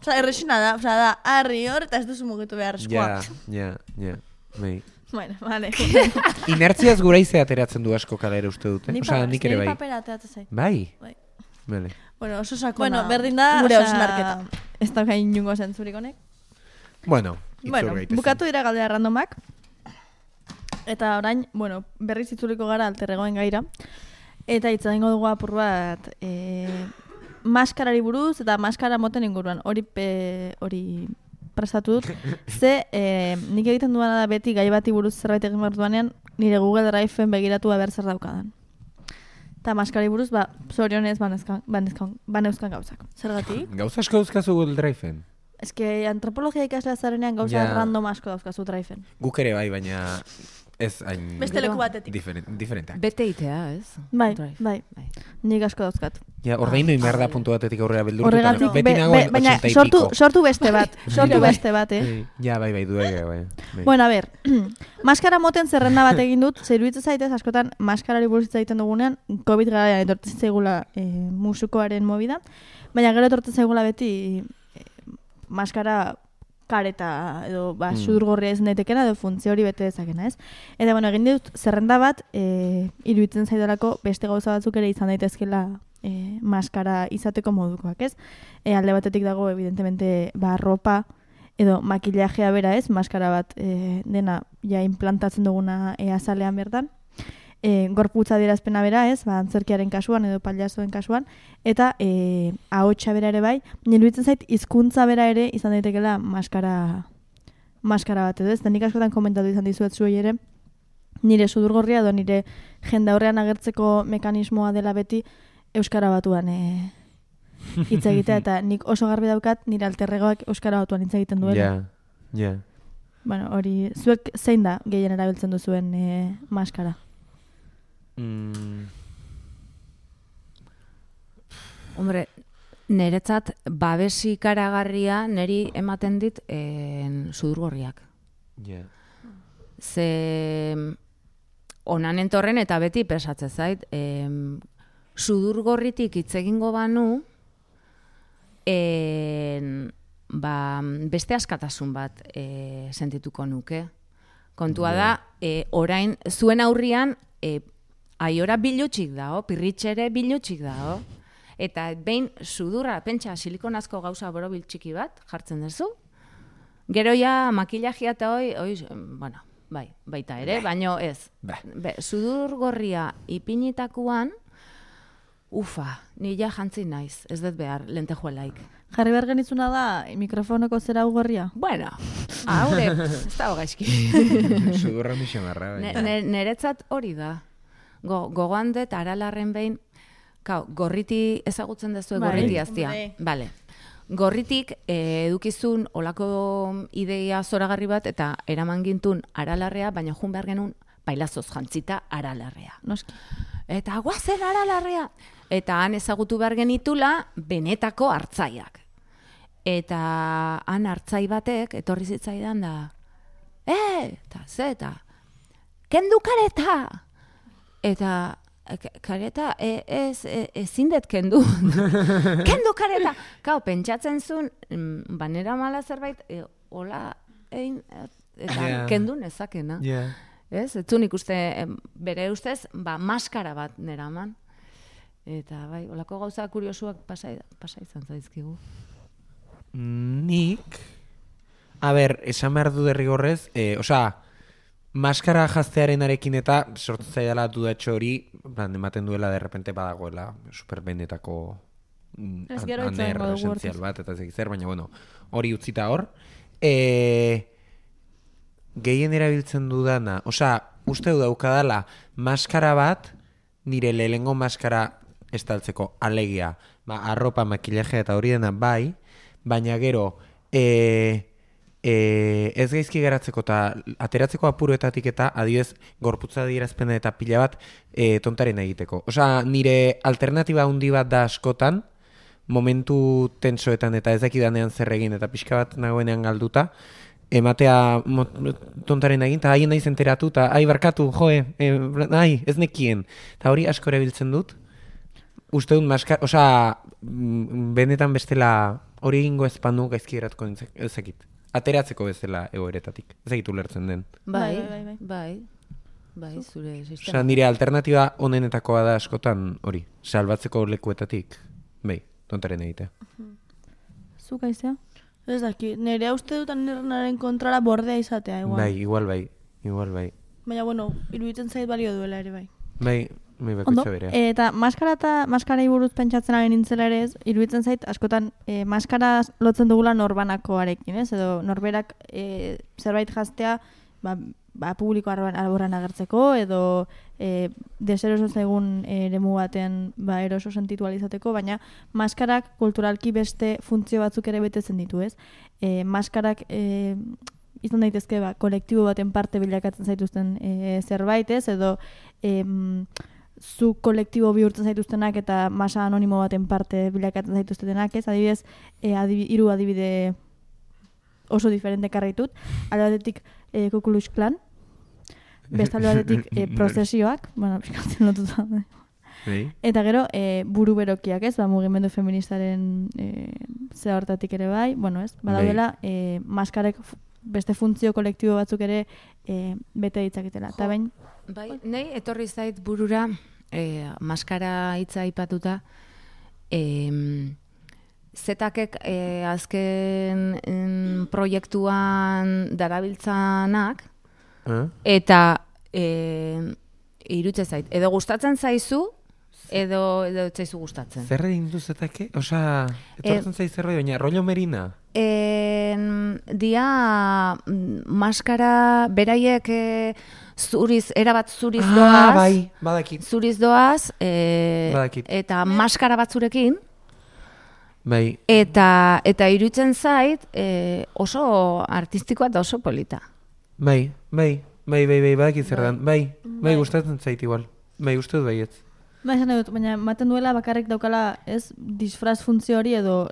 Osa, erresena da, osa, da, harri hor, eta ez duzu mugitu behar eskoa. Ja, ja, ja. Bai. Bueno, vale. *laughs* Inertziaz gura izea ateratzen du asko kalera uste dute. Ni Osea, pa- nik ere bai. papera ateratzen zait. Bai? Bai. Bale. Bueno, oso sakona. Bueno, berdin da, gure osea, hausnarketa. Ez dauka inungo zentzurik honek. Bueno, Bueno, bukatu dira galdera randomak. Eta orain, bueno, berriz itzuliko gara alterregoen gaira. Eta hitz egingo dugu apur bat e, maskarari buruz eta maskara moten inguruan. Hori pe, hori prestatu dut. *laughs* Ze, e, nik egiten duana da beti gai bati buruz zerbait egin behar duanean, nire Google Driveen begiratu ber zer daukadan. Eta maskari buruz, ba, zorionez banezkan, banezkan, baneuzkan gauzak. Zergatik? *laughs* Gauza asko dauzkazu Google Driveen. Ez que antropologia ikaslea zarenean gauza Ja. random asko dauzkazu Driveen. Guk ere bai, baina ez hain... Beste leku batetik. Diferent, diferentak. Bete itea, ez? Bai, bai. Bai. Nik asko dauzkat. Ja, ordaindu inbar da puntu batetik aurrera beldurtuta. Horregatik, beti be- nagoen be- baina 80 y sortu, sortu beste bat, *laughs* sortu Bai. beste bat, eh? Bai, Ja, bai, bai, duege, bai. bai. Bueno, a ber, *clears throat* maskara moten zerrenda bat egin dut, zer zaitez askotan maskarari buruz hitz egiten dugunean, COVID gara etortzen zaigula e, musukoaren movida, baina gero etortzen zaigula beti e, maskara kareta edo ba, Mm. sudurgorria izan daitekena edo funtzio hori bete dezakena, ez? Eta bueno, egin dut zerrenda bat, e, iruditzen zaidalako beste gauza batzuk ere izan daitezkela e, maskara izateko modukoak, ez? E, alde batetik dago, evidentemente, ba, ropa, edo makillajea bera ez, maskara bat e, dena ja implantatzen duguna e, azalean bertan. E, gorputza adierazpena bera ez, ba, antzerkiaren kasuan edo paliazoen kasuan, eta e, ahotsa bera ere bai, niruditzen zait hizkuntza bera ere izan daitekela maskara maskara bat edo ez, eta nik askotan komentatu izan dizuet zuei ere, nire sudurgorria edo nire jende aurrean agertzeko mekanismoa dela beti euskara batuan e, hitz egitea, eta *laughs* nik oso garbi daukat nire alterregoak euskara batuan hitz egiten duela. Ja, ja. Bueno, hori, zuek zein da gehien erabiltzen duzuen e, maskara? Mm, Hombre, niretzat babesi karagarria neri ematen dit en, sudurgorriak. ja. Ze onan entorren eta beti pesatze zait, em, sudurgorritik hitz egingo banu, en, ba, beste askatasun bat e, sentituko nuke. Kontua da, e, orain, zuen aurrian, e, aiora bilutxik dao, pirritxere bilutxik dao. Eta behin sudurra, pentsa silikonazko gauza borobil txiki bat jartzen duzu, Gero ja makillajia eta hoi, hoi, bueno, bai, baita ere, baino ez. Ba. Be, sudur gorria ipinitakuan, ufa, ni ja jantzi naiz, ez dut behar, lentejuelaik. Jarri behar genizuna da, mikrofonoko zera ugorria. Bueno, haure, ez da gaizki. *laughs* Sudurra baina. ne, neretzat hori da. Go, gogoan dut aralarren behin, kau, gorriti ezagutzen dezue Bai. gorriti aztia. Bai. Bale. Gorritik eh, edukizun olako ideia zoragarri bat eta eraman gintun aralarrea, baina jun behar genuen bailazoz jantzita aralarrea. Noski. Eta guazen aralarrea! Eta han ezagutu behar genitula benetako hartzaiak. Eta han hartzai batek etorri zitzaidan da, e, eta ze, eta, kendu kareta! Eta, "E, "Ka- kareta, e, ez, e, ezin dut kendu. *laughs* kendu kareta! Kau, pentsatzen zuen, mm, banera mala zerbait, e, hola, egin, e, eta Ja. kendu nezakena. Ja. Ez, ez zuen ikuste, bere ustez, ba, maskara bat neraman. Eta, bai, olako gauza kuriosuak pasa, pasa izan zaizkigu. Nik, a ber, esan behar du derrigorrez, e, osea, maskara jaztearen arekin eta sortu zaidala dudatxo hori, plan, ematen duela derrepente badagoela superbenetako mm, aner esentzial bat, eta ez zer, baina bueno, hori utzita hor. E, gehien erabiltzen dudana, osea, uste du daukadala, maskara bat, nire lehengo maskara estaltzeko alegia, ba, arropa, makillajea eta hori dena bai, baina gero, e, e, ez gaizki geratzeko eta ateratzeko apuroetatik eta adibidez gorputza adierazpena eta pila bat e, tontaren egiteko. Osea, nire alternatiba handi bat da askotan, momentu tensoetan eta ez dakidanean zer egin eta pixka bat nagoenean galduta, ematea tontaren egin, eta haien naiz enteratu, eta ai barkatu, joe, e, ai, ez nekien. Eta hori asko erabiltzen dut, uste dut maskar, osea, mm, benetan bestela hori egingo ezpanu gaizki nintzek, ezakit. Ateratzeko bezala egoeretatik. Ez dakit ulertzen den. Bai, Bai, bai, bai, bai, bai, zure Osea, sistema. nire alternatiba onenetakoa da askotan hori. Salbatzeko lekuetatik. Bai, tontaren egitea. Zuk aizea? Ez daki, nire uste dut anerrenaren kontrara bordea izatea, igual. Bai, igual bai. Igual bai. Baina, bueno, iruditzen zait balio duela ere. Bai, bai Ondo, bakoitza berea. eta maskara eta maskarei buruz pentsatzen ari nintzela ere ez, iruditzen zait, askotan, e, maskara lotzen dugula norbanakoarekin, ez? Edo norberak e, zerbait jaztea, ba, ba publiko arboran, agertzeko, edo e, deseroso zaigun eremu batean ba, eroso sentitu ahal izateko, baina maskarak kulturalki beste funtzio batzuk ere betetzen ditu, ez? E, maskarak e, izan daitezke ba, kolektibo baten parte bilakatzen zaituzten e, zerbait, ez? Edo em, zu kolektibo bihurtzen zaituztenak eta masa anonimo baten parte bilakatzen zaituztenak, ez? Adibidez, e, adibi, hiru adibide oso diferente karraitut. Alde batetik e, Kukulux Klan, beste alde batetik e, *laughs* prozesioak, bueno, pixkatzen lotuta. Bai. Eta gero, e, buru berokiak, ez? Ba, mugimendu feministaren e, ze hortatik ere bai, bueno, ez? Badaudela, e, maskarek beste funtzio kolektibo batzuk ere e, bete ditzaketela. Eta bain, Bai, nei etorri zait burura, e, maskara hitza aipatuta, e, zetakek e, azken em, proiektuan darabiltzanak, Eh? eta e, irutze zait. Edo gustatzen zaizu, edo, edo zaizu gustatzen. Zer egin duzetake? Osea, etortzen zaiz zerbait, baina rollo merina. En, dia mm, maskara beraiek e, zuriz, erabat zuriz Ah, doaz, bai, badakit. zuriz doaz, e, Badakit. eta maskara batzurekin, Bai, eta eta irutzen zait e, oso artistikoa eta oso polita. bai, bai, bai, bai, bai, badakit zer dan. Bai, bai, gustatzen zait igual. Bai, uste dut baietz. ba, esan dut, baina ematen duela bakarrik daukala, ez, disfraz funtzio hori edo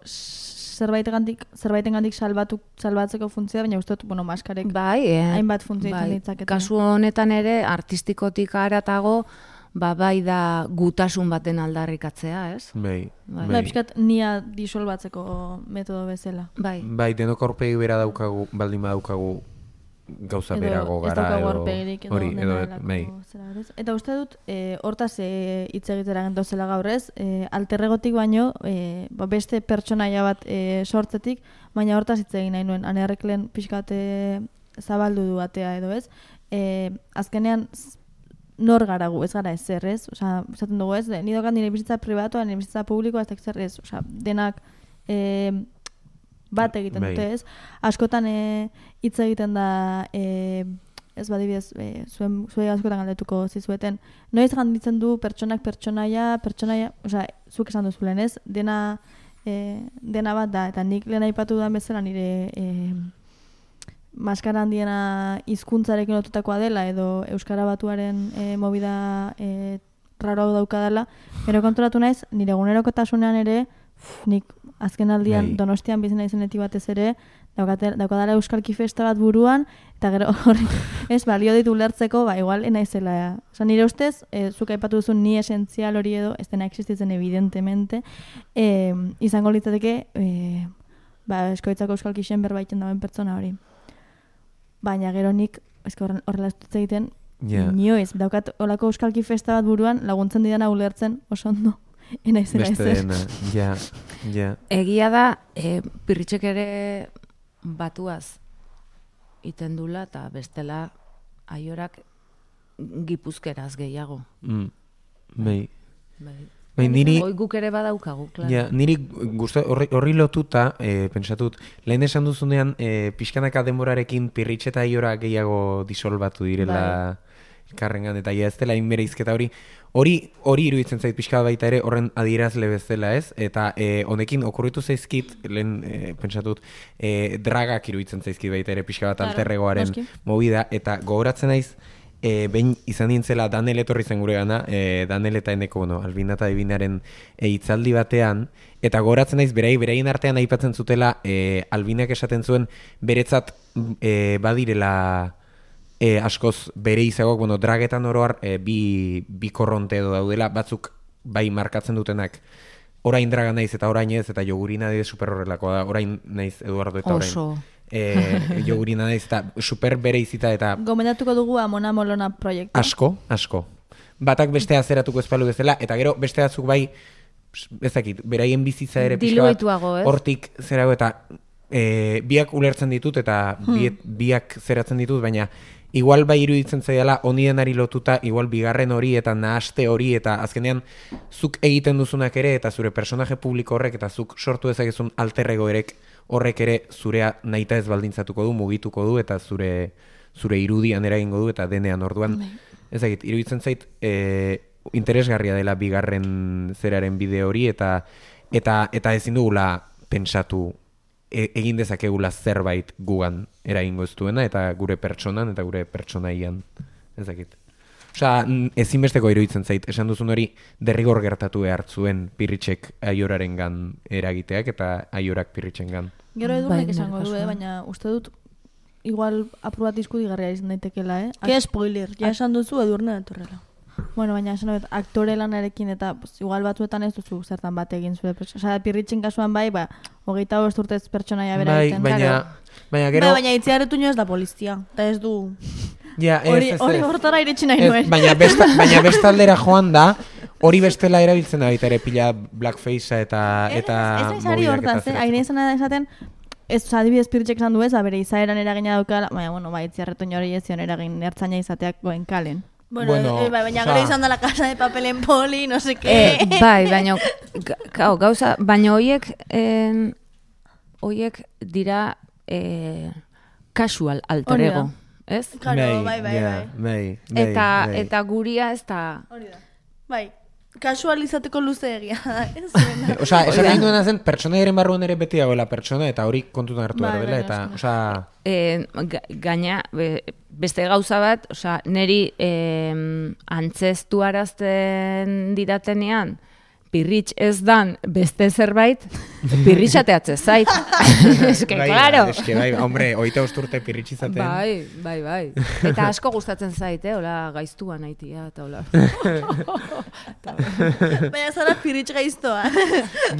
zerbaitengandik zerbaitengandik salbatu salbatzeko funtzioa, baina uste dut, bueno, maskarek Bai, e, hainbat funtzio bai, ditzakete. Kasu honetan ere artistikotik haratago, ba bai da gutasun baten aldarrikatzea, ez? Bai, Bai. Bai, pixkat nia disolbatzeko metodo bezala. Bai. Bai, denok aurpegi bera daukagu, baldin badaukagu gauza edo berago gara edo edo hori edo dena bai. Eta uste dut, e, hortaz e, hitz egitera gentozela gaur ez, e, alterregotik baino, e, ba, beste pertsonaia bat e, sortzetik, baina hortaz hitz egin nahi nuen, anearrek lehen pixkat e, zabaldu du atea edo ez, e, azkenean nor gara gu, ez gara ezer, ez? Osa, esaten dugu ez, ni daukat nire bizitza pribatua, nire bizitza publikoa, ez zer ez, Osa, denak e, bat egiten Bai. dute, ez? Askotan e, hitz egiten da e, ez badibidez, e, zuen, zuen askotan galdetuko zizueten, noiz ganditzen du pertsonak pertsonaia, pertsonaia, osea, zuk esan duzu lehen, ez? Dena, e, dena bat da, eta nik lehen aipatu dudan bezala nire e, maskara handiena hizkuntzarekin lotutakoa dela edo euskara batuaren e, movida e, raro daukadala, gero konturatu naiz nire egunerokotasunean ere nik azken aldian Bai. donostian bizi naizenetik batez ere daukate, daukadala euskalki festa bat buruan eta gero *laughs* hori ez balio ditu ulertzeko ba igual enaizela Osa, nire ustez e, zuk aipatu duzu ni esentzial hori edo ez dena existitzen evidentemente e, izango litzateke e, ba eskoitzako euskalkixen berbaiten dauen pertsona hori baina gero nik horrela ez dut egiten Ja. Inoiz, daukat olako euskalki festa bat buruan laguntzen didana ulertzen oso ondo. *laughs* Enaizela Beste ezer. dena, ja, ja. Egia da, e, pirritxek ere batuaz iten dula eta bestela aiorak gipuzkeraz gehiago. Mm. Bai. Bai. Bai, niri, Hoi guk ere badaukagu, klaro. ja, niri gusta, horri, horri lotuta, e, pensatut, lehen esan duzunean, e, pixkanaka denborarekin pirritxe eta iora gehiago disolbatu direla elkarrengan, eta ja ez dela inbereizketa hori, hori hori iruditzen zait pixka baita ere horren adierazle bezala ez, eta e, honekin okurritu zaizkit, lehen e, pentsatut, e, dragak iruditzen zaizkit baita ere pixka bat alterregoaren movida, eta gogoratzen naiz, e, behin izan nintzela Danel etorri zen gure gana, e, Danel eta eneko, bueno, Albina eta Ebinaren e, hitzaldi batean, eta gogoratzen naiz, berai, beraien artean aipatzen zutela, e, Albinak esaten zuen, beretzat e, badirela e, askoz bere izagoak, bueno, dragetan oroar e, bi, bi korronte edo daudela, batzuk bai markatzen dutenak, orain draga naiz eta orain ez, eta jogurina dide super horrelakoa da, orain naiz Eduardo eta orain. Oso. E, jogurina naiz eta super bere izita eta Gomendatuko dugu Amona Molona proiektu. Asko, asko. Batak bestea zeratuko espalu bezala, eta gero beste batzuk bai, ez dakit, beraien bizitza ere pixka bat, hortik zerago eta e, biak ulertzen ditut eta biet, biak zeratzen ditut, baina igual bai iruditzen zaidala onidenari lotuta, igual bigarren hori eta nahaste hori eta azkenean zuk egiten duzunak ere eta zure personaje publiko horrek eta zuk sortu dezakezun alter egoerek horrek ere zurea nahita ez baldintzatuko du, mugituko du eta zure zure irudian eragingo du eta denean orduan. Ez dakit, iruditzen zait e, interesgarria dela bigarren zeraren bide hori eta eta eta ezin dugula pentsatu e, egin dezakegula zerbait gugan eragingo ez duena eta gure pertsonan eta gure pertsonaian ez dakit. Osea, n- ezinbesteko iruditzen zait, esan duzun hori derrigor gertatu behar zuen pirritxek aioraren gan eragiteak eta aiorak pirritxen gan. Gero Bai, edunek nire esango du, eh? baina uste dut igual apur bat diskutigarria izan daitekela, eh? Ke spoiler, ja esan duzu edurne datorrela. Bueno, baina esan dut, aktore lanarekin eta pues, igual batzuetan ez duzu zertan bat egin zure pertsona. Osea, pirritxin kasuan bai, ba, hogeita bost urtez pertsonaia bera Bai, egiten. baina, baina gero... Bai, baina itziarretu ez da polizia, eta ez du... ja, ez, Hori ez, hori ez. hortara iritsi nahi Ez, nuen. baina, besta, *laughs* baina bestaldera joan da, hori bestela erabiltzen da baita ere pila blackfacea eta eta ez naiz ari hortaz, eh? Aire izan da esaten, ez, oza, adibidez pirritxek esan du ez, ba, bere izaeran eragina daukala, baina, bueno, bai, itziarretu hori ez zion eragin ertzaina izateak goen kalen. Bueno, Bueno, eh, bai, baina gero izan da la casa de papelen poli, no sé qué. Eh, *laughs* bai, baina ga- gau, gauza, baina hoiek en, hoiek dira eh, casual alter da. ego, ez? Claro, bai, bai, ja, bai. bai, bai, Eta bai. eta guria ez da Hori da. Bai, kasualizateko luze egia da, *laughs* ez *laughs* esan nahi duena zen, pertsonaiaren barruan ere beti dagoela pertsona, eta hori kontutan hartu Bai, behar dela, bai, eta, asko. osea, e, ga, gaina be- beste gauza bat, osea, neri e, antzestu arazten didatenean, pirritx ez dan beste zerbait, pirritxateatze zait. *laughs* Que, Bai, claro. Eske, bai, hombre, oita usturte pirritx izaten. Bai, bai, bai. *laughs* Eta asko gustatzen zait, eh? Hola, gaiztua naitia, eta hola. *laughs* Baina zara piritx gaiztoa.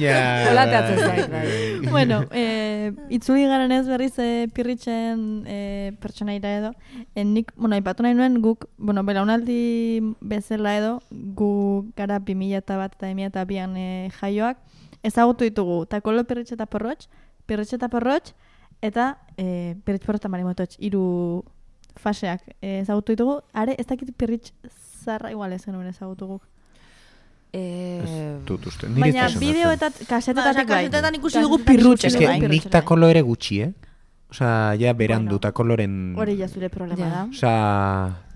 Ja. Hola teatzen zait, bai. bueno, e, itzuli garen ez berriz e, pirritzen e, pertsonaira edo. E, nik, bueno, aipatu nahi nuen guk, bueno, belaunaldi bezala edo, gu gara 2000 eta bat eta 2000 eta bian e, jaioak, ezagutu ditugu, takolo pirritx eta porrotx, pirritx eta porrotx, eta e, pirritx porrotx eta marimototx, hiru faseak e, ezagutu ditugu, are ez dakit pirritx zarra igual ez genuen ezagutu guk. Eh, Dut uste. Baina bideo eta kasetetatik bai. kasetetan ikusi dugu pirrutxe Ez que nik takolo ere gutxi, eh? Osa, ja berandu Bueno. takoloren... Hori ja zure problema da. Osa...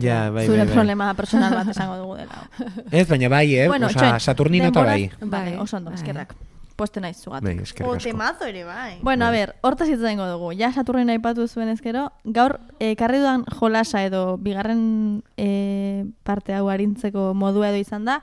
Ja, bai, zure bai, bai. problema personal bat esango dugu dela. *laughs* Ez, baina bai, eh? Bueno, Osa, txoin, Saturnino eta bai. denborak- Bai, Vale, oso ondo, bai. eskerrak. Poste naiz zugatik. Bai, eskerrik O asko. temazo ere, bai. Bueno, a ber, hortaz hitz egingo dugu. Ja Saturnin aipatu zuen ezkero, gaur ekarri dudan jolasa edo bigarren e, parte hau arintzeko modua edo izan da,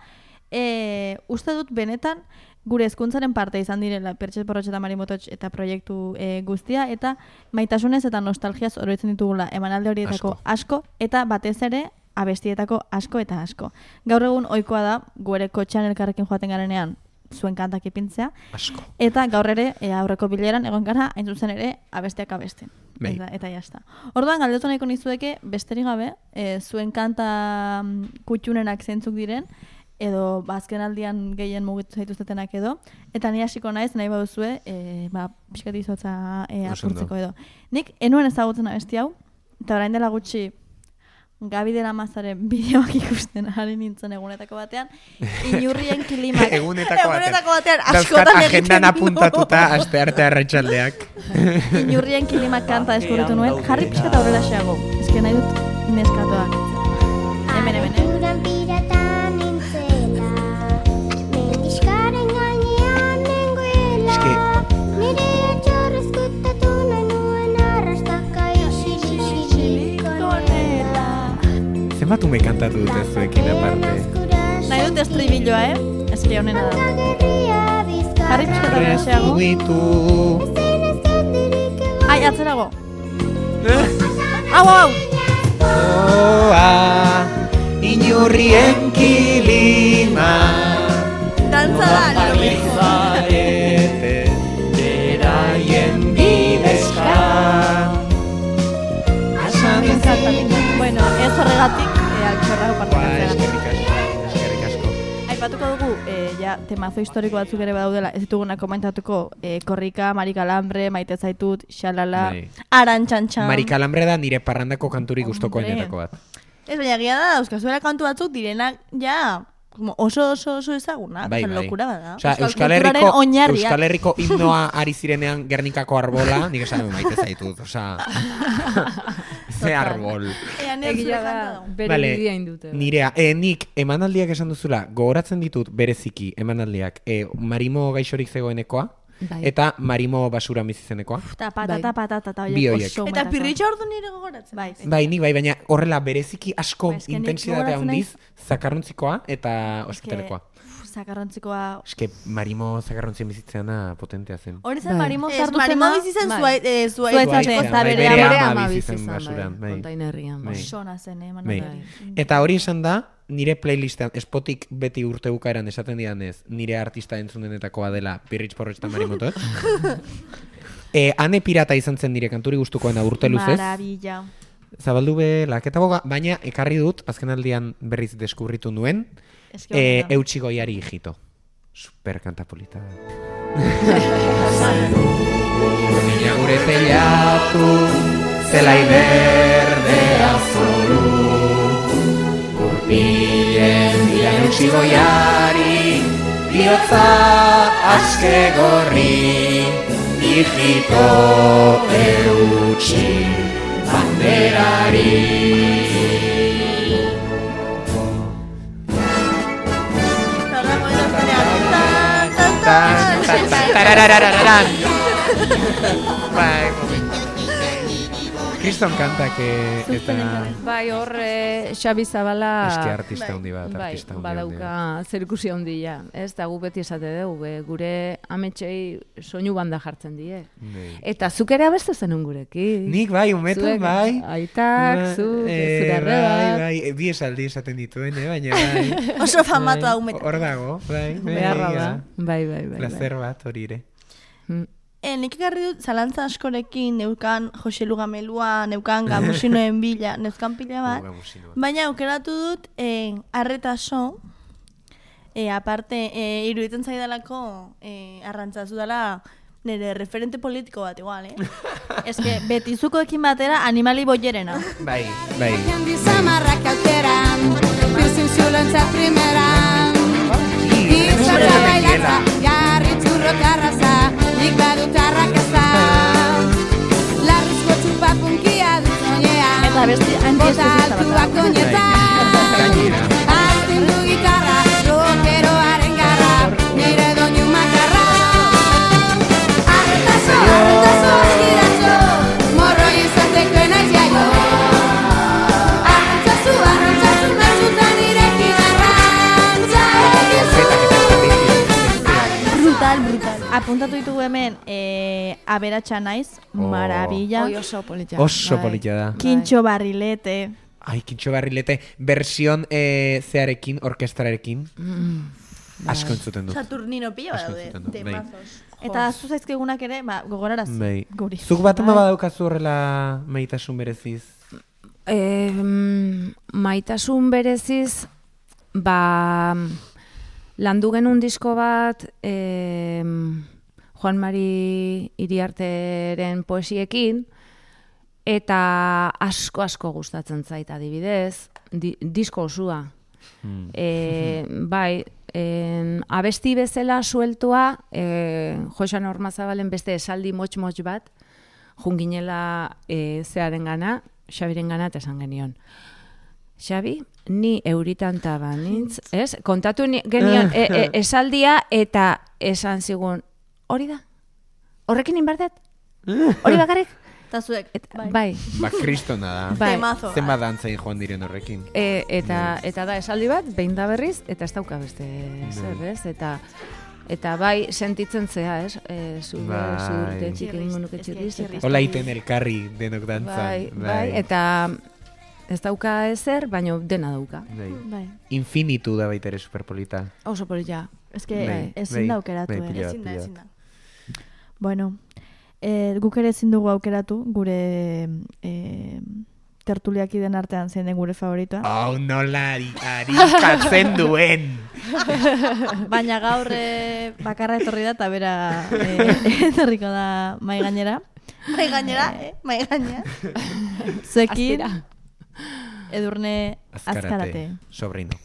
e, uste dut benetan gure hezkuntzaren parte izan direla Pertxet Porrotx eta Marimototx eta proiektu e, guztia eta maitasunez eta nostalgiaz oroitzen ditugula emanalde horietako asko. eta batez ere abestietako asko eta asko. Gaur egun ohikoa da gure kotxean elkarrekin joaten garenean zuen kantak ipintzea, Asko. Eta gaur ere, e, aurreko bileran, egon gara, hain zuzen ere, abesteak abesten. Bai. Eta, eta jazta. Orduan, galdetu nahiko nizueke, besterik gabe, e, zuen kanta mm, kutxunenak zeintzuk diren, edo bazken aldian gehien mugitu zaituztetenak edo, eta ni hasiko naiz, nahi baduzue, e, ba, pixkat izotza e, apurtzeko edo. Nik, enuen ezagutzen abesti hau, eta orain dela gutxi, Gabi de la Mazaren bideoak ikusten ari nintzen egunetako batean, inurrien kilimak *laughs* Egunetako batean. Egunetako batean askotan agendan apuntatuta aste arte arratsaldeak. *laughs* Inurrien kilimak kanta deskubritu nuen, jarri pixka eta horrela xeago. Ez nahi dut neskatoak. Hemen, hemen, zenbat ume kantatu dute zuekin aparte. Nahi dut estribilloa, eh? Ez que honena da. Jarri pixka eta horrela xeago. Rezuitu. Ai, atzerago. Hau, hau! Oa, inurrien kilima. Dantza da, lo mismo. Zarete, beraien bidezka. Bueno, ez horregatik, eh, altxorrago Ba, partikatzea. eskerrik asko. Aipatuko dugu, eh, ja, temazo historiko batzuk ere badaudela, ez dituguna komentatuko, eh, korrika, marikalambre, maite zaitut, xalala, Bai. Arantxantxan. Marikalambre da nire parrandako kanturik Hombre. gustokoenetako bat. Ez baina gira da, dauzkazuela kantu batzuk direnak, ja, como oso oso oso ezagunak. Bai, Oso bai. Lokura bada. Osea, Euskal kulturaren Herriko, oinarriak. Euskal Herriko himnoa ari zirenean Gernikako arbola, nik esan dut maite zaitut, osea... *laughs* Ze arbol. Ea, nire Egia da, bere Vale, bidia indute. Nirea, e, nik emanaldiak esan duzula, gogoratzen ditut bereziki emanaldiak, e, marimo gaixorik zegoenekoa, Bai. eta marimo basura bizizenekoa. tapa, Bai. tata, patata, eta Bi horiek horiek. oso Eta pirritxa ordu nire gogoratzen. Bai. Bai, nik bai, baina horrela bereziki asko Ba, intentsitate gogoratzen handiz zakarrontzikoa eta ospitalekoa. Zakarrontzikoa... Eske marimo zakarrontzien bizitzeana potentea zen. Hori zen Bai. marimo sartu marimo zen Bai. zuait, eh, zuait, Zuaitzate, Zuaitzea, eta bai, bere ama- ama ama bizi bizi zen zen, basuran, bai, bai. kontainerrian. Bai. Osona zen, eh, Bai. Manuel. Eta hori esan da, nire playlistean, Spotik beti urte bukaeran esaten didanez, nire artista entzunenetakoa dela Pirritx Porrotx eta Marimotot. *laughs* e, ane pirata izan zen nire kanturi gustukoena urte luzez. Maravilla. Zabaldu be laketa boga, baina ekarri dut, azken aldian berriz deskubritu nuen, Eske e, honena. eutxi goiari hijito. Super kanta polita. Niña gure teilatu, zelai berde azoru, Gurpien bilan eutxi goiari, bihotza aske gorri, hijito eutxi banderari. Tan, Tan, Kriston kantak eh, eta Bai, hor eh, Xabi Zabala eski artista handi bat, bai, artista handi badauka zerikusi handia. Ez da gu beti esate dugu, be, gure ametsei soinu banda jartzen die. Bai. Eta zuk ere abestu zenun gurekin. Nik bai, umetan Zuek, bai. Aitak, zu, eh, zure bai, bai, eh, bi esaldi esaten dituen, eh, baina bai. *laughs* Oso famatu Bai, hau meta. Hor dago, bai. bai, Beharra da. Bai, bai, bai. Placer bat hori ere. E, nik ekarri dut zalantza askorekin neukan Jose Lugamelua, neukan gamusinoen *laughs* bila, neuzkan pila bat. Baina aukeratu dut e, arretaso, e, aparte, e, iruditzen zaidalako e, arrantzazu dela nire referente politiko bat igual, eh? *laughs* Ez que betizukoekin batera animali boierena. Bai, bai. Handi zamarrak aukeran, pirzin zulontza primeran. Izorra bailatza, jarri txurro karraza, nik badut arrakazta. Larrizko txupa punkia dut oinean, Eta beste bota altuak bat. oinetan. Gainera. *laughs* Apuntatu ditugu hemen, eh, aberatsa naiz, marabila, Oi oso polita. Oso bai. polita da. kintxo barrilete, Ai, kintxo barrilete, version eh, zearekin, orkestrarekin, Mm. asko entzuten dut. Saturnino pila dut, bai. temazos. eta zu zaizkigunak ere, ba, gogoraraz, Bai. guri. Zuk bat ama Bai. badaukazu horrela maitasun bereziz? Eh, mm, maitasun bereziz, ba, landu genuen disko bat, eh, Juan Mari Iriarteren poesiekin, eta asko asko gustatzen zait adibidez, di, disko osua. Hmm. E, bai, en, abesti bezala sueltua, e, Josan Ormazabalen beste esaldi motx-motx bat, junginela e, zearen gana, Xabiren gana eta esan genion. Xabi, ni euritan taba nintz, ez? Kontatu ni, genion e, e, esaldia eta esan zigun, hori da? Horrekin inbardet? Hori bakarrik? Eta zuek, Et, bai. bai. Ba, kristona da. Bai. Temazo. Zenbat dantzain joan diren horrekin. E, eta eta da esaldi bat behin da berriz eta ez dauka beste zer, ez? Eta eta bai sentitzen zea, ez? E, zure Bai. zure txikin monuke txirriz. Hola iten elkarri denok dantzan. Bai, bai, eta ez dauka ezer, baino dena dauka. Bai. Bai. Infinitu da baita ere superpolita. Oso polita. Ez que Bai, ezin bai, da aukeratu, bai, eh? Ezin da, pila ezin bat. da. Bueno, eh, guk ere ezin dugu aukeratu, gure eh, tertuliak den artean zein den gure favoritoa. Hau nola ari, arikatzen duen. *laughs* Baina gaur eh, bakarra etorri da eta bera eh, etorriko da mai gainera. Mai gainera, eh? Mai gainera. Zuekin, Astira. Edurne azkarate. Azkarate. Sobrino.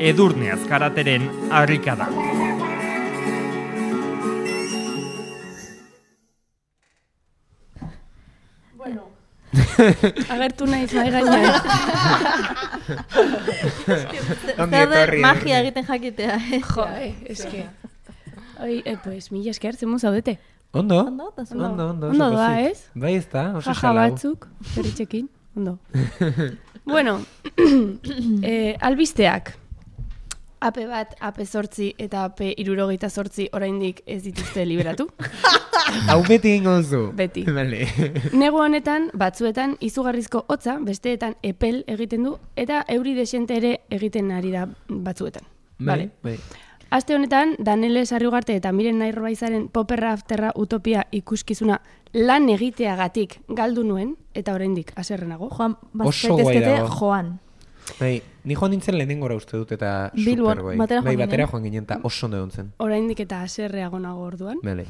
Edurne azkarateren harrikada. *laughs* Agertu naiz mai gainean. *laughs* Ongi Zer etorri. magia egiten jakitea. eh? Jo, eske. Oi, eh, pues, mila esker, zemu zaudete. Ondo? Ondo? Ondo, ondo. Ondo pozik. ez? Bai ez da, oso Jaja batzuk, berritxekin, ondo. *laughs* bueno, *clears throat* eh, albisteak. Ape bat, ape sortzi eta ape irurogeita sortzi oraindik ez dituzte liberatu. *laughs* Hau beti ingo zu. Beti. *laughs* Vale. Negu honetan, batzuetan izugarrizko hotza, besteetan epel egiten du, eta euri desente ere egiten ari da batzuetan. Bai, bai. Aste honetan, Danele Sarriugarte eta Miren Nairbaizaren Poperra Afterra Utopia ikuskizuna lan egiteagatik galdu nuen, eta oraindik haserrenago. Joan, guai dago. joan. Bai, ni joan nintzen lehenengora uste dut eta Bilbon, superguai. batera joan ginen. batera joan ginen eta oso ondo zen. Oraindik eta haserreago nago orduan. Vale.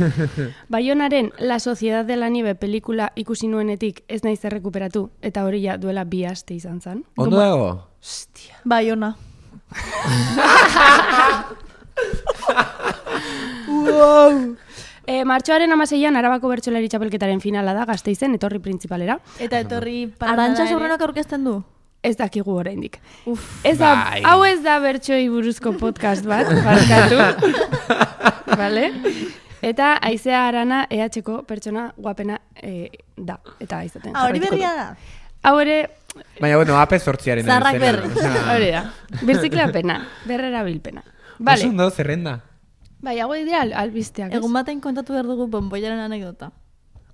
*laughs* Baionaren La Sociedad de la Nieve pelikula ikusi nuenetik ez naiz errekuperatu, eta hori ja duela bi aste izan zen. Ondo dago? Bai, ona. *laughs* E, martxoaren amaseian Arabako Bertsolari Txapelketaren finala da gazteizen, etorri printzipalera. Eta etorri Arantxa ere. zorrenak aurkezten du? Ez dakigu oraindik. Ez da, Bai. hau ez da bertsoei buruzko podcast bat, *laughs* barkatu. vale? Eta aizea arana EH-ko pertsona guapena eh, da. Eta izaten. Ah, hori berria da. Hau ere, Baina, bueno, ape sortziaren. Zarrak. Osea, hori da. Birziklapena, berrera bilpena. Oso Vale. ondo, zerrenda. Bai, hau dira al- albisteak? Egun baten kontatu behar dugu bonboiaren anekdota.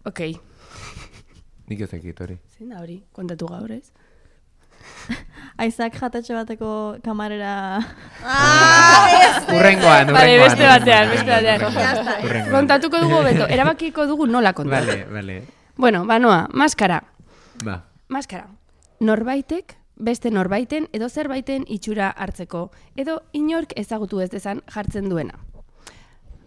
Ok. Nik ez dakit hori. Zein da hori? Kontatu gaur, ez? *laughs* Aizak jatetxe bateko kamarera... *laughs* *laughs* Urrengoan, urrengoan. Vale, beste batean, beste batean. Kontatuko dugu beto, erabakiko dugu nola kontatu. Vale, vale. Bueno, banoa, maskara. Ba. Maskara. Norbaitek, beste norbaiten edo zerbaiten itxura hartzeko, edo inork ezagutu ez dezan jartzen duena.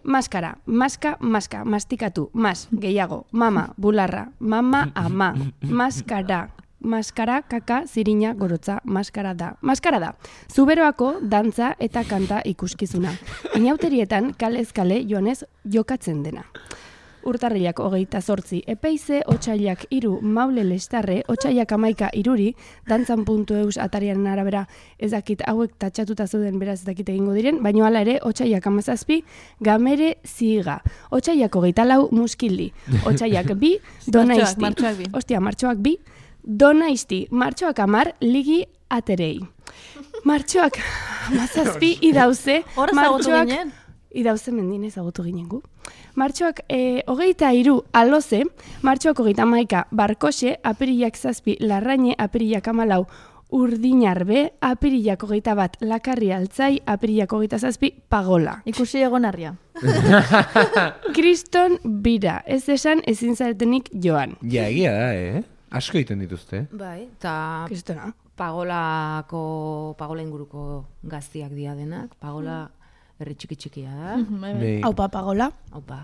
Maskara, maska, maska, mastikatu, mas, gehiago, mama, bularra, mama, ama, maskara, maskara, kaka, zirina, gorotza, maskara da. Maskara da, zuberoako dantza eta kanta ikuskizuna. Inauterietan kalez kale joanez jokatzen dena. Urtarrilak hogeita zortzi, epeize, otxailak iru, maule lestarre, otxailak amaika iruri, dantzan puntu eus atariaren arabera. Ez dakit hauek tatxatuta zeuden beraz ez dakit egingo diren, baino hala ere, otxailak amazazpi, gamere ziga, otxailak hogeita lau muskildi, otxailak bi, *laughs* donaizti, martxoak ostia, martxoak bi, donaizti, martxoak amar, ligi aterei. Martxoak amazazpi idauze, Hor ezagutu ginen? Idauze mendin ezagutu ginen gu. Martxoak e, hogeita iru aloze, martxoak hogeita maika barkoxe, apirilak zazpi larraine, apirilak amalau urdinarbe, apirilak hogeita bat lakarri altzai, apirilak hogeita zazpi pagola. Ikusi egonarria. *laughs* Kriston bira, ez esan ezin zaretenik joan. Ja, egia da, eh? Asko egiten dituzte. Bai, eta Kristona. pagolako, pagola inguruko gaztiak dia denak, pagola herri txiki txikia da. Bai, bai. Bai. Haupa pagola, Haupa.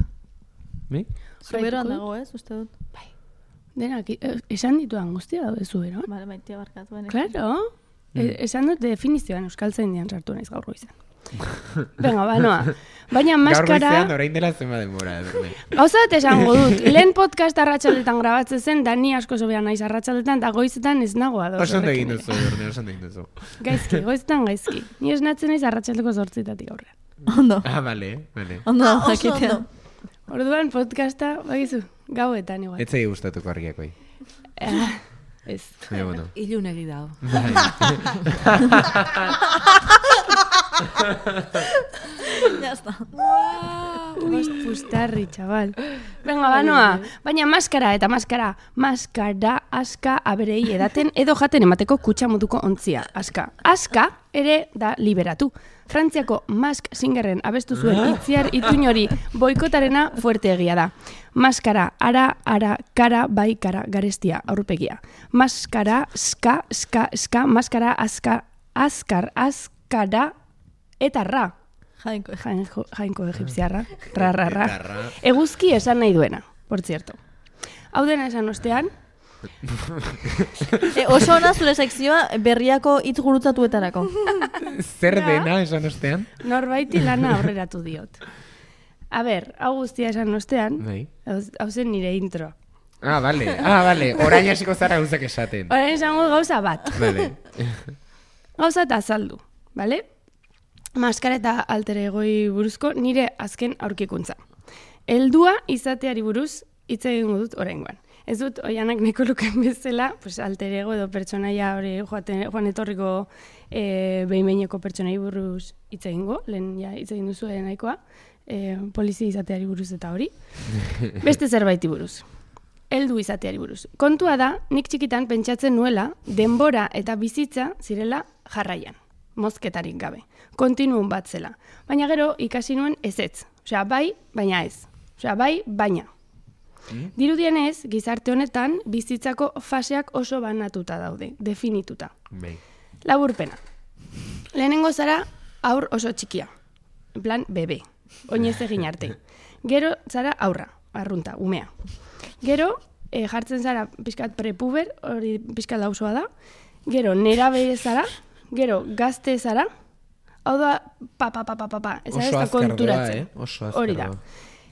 Bai? Zuberoan dago, ez, uste dut. denak, eh, esan dituan guztia daude zuberoan. Bale, maitia barkatu. bene. Claro. E, esan dut definizioan euskaltzen dian sartu naiz gaur goizen. *laughs* Venga, ba, noa. Baina Gaur maskara... goizean orain dela zema denbora. *laughs* Gauza bat esango dut, lehen podcast arratsaldetan grabatzen zen, da ni asko sobean naiz arratsaldetan, eta goizetan ez nago ados. Oso ondo egin duzu, Edurne, ondo egin duzu. Gaizki, goizetan gaizki. Ni esnatzen naiz arratsaldeko zortzitatik aurrean. Ondo. Ah, bale, bale. Ondo, Ah, oso jakitea. ondo. Orduan podcasta, bagizu, gauetan igual. Ez zai gustatuko argiakoi. Ah, ez. Baina, bueno. *laughs* Ilunegi dago. Bai. *laughs* Ya está. Bost pustarri, txabal. Venga, banoa. Baina maskara eta maskara. Maskara, aska, aberei edaten edo jaten emateko kutsa moduko ontzia. Aska. Aska ere da liberatu. Frantziako Mask Singerren abestu zuen itziar ituin hori boikotarena fuerte egia da. Maskara, ara, ara, kara, bai, kara, garestia, aurpegia. Maskara, ska, ska, ska, maskara, aska, askar, askara, eta ra. Jainko. Jainko, jainko egipziarra. *laughs* Ra, ra. Eguzki esan nahi duena, por cierto. Hau dena esan ostean, *laughs* E, oso ona zure sekzioa berriako hitz gurutzatuetarako. *laughs* Zer dena esan ostean? norbaiti lana aurreratu diot. A ber, hau guztia esan ostean, Bai. hau hau zen nire intro. Ah, bale. Ah, bale. Orain hasiko zara gauzak esaten. Orain esango gauza bat. Bale. Gauza eta azaldu, bale? Maskara eta alter egoi buruzko nire azken aurkikuntza. Heldua izateari buruz hitz egingo dut oraingoan. Ez dut oianak neko luken bezala, pues alter ego edo pertsonaia hori joaten, joan etorriko e, behin-behineko pertsonai buruz hitz egingo, lehen ja hitz egin duzu nahikoa, e, polizia izateari buruz eta hori. *laughs* Beste zerbaiti buruz. Heldu izateari buruz. Kontua da, nik txikitan pentsatzen nuela, denbora eta bizitza zirela jarraian, mozketarik gabe. Kontinuum bat zela. Baina gero ikasi nuen ezetz. Osea, bai, baina ez. Osea, bai, baina. Dirudienez, gizarte honetan, bizitzako faseak oso banatuta daude, definituta. Bai. Laburpena. Lehenengo zara aur oso txikia. En plan, bebe. Oinez egin arte. *laughs* Gero zara aurra, arrunta, umea. Gero, e, jartzen zara pixkat prepuber, hori pixkat lausoa da. Gero, nerabe zara. Gero, gazte zara. Hau da, pa, pa, pa, pa, pa, pa. Ez Oso ez da azkar konturatzen. eh? Oso azkar Hori da.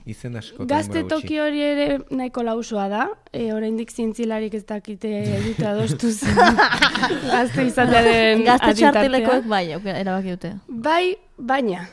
Izen asko. Gazte toki hori ere nahiko lausoa da, e, oraindik zientzilarik ez dakite dute adostuz *laughs* gazte izatearen Gazte adintartea. txartelekoek bai, erabaki dute. Bai, baina.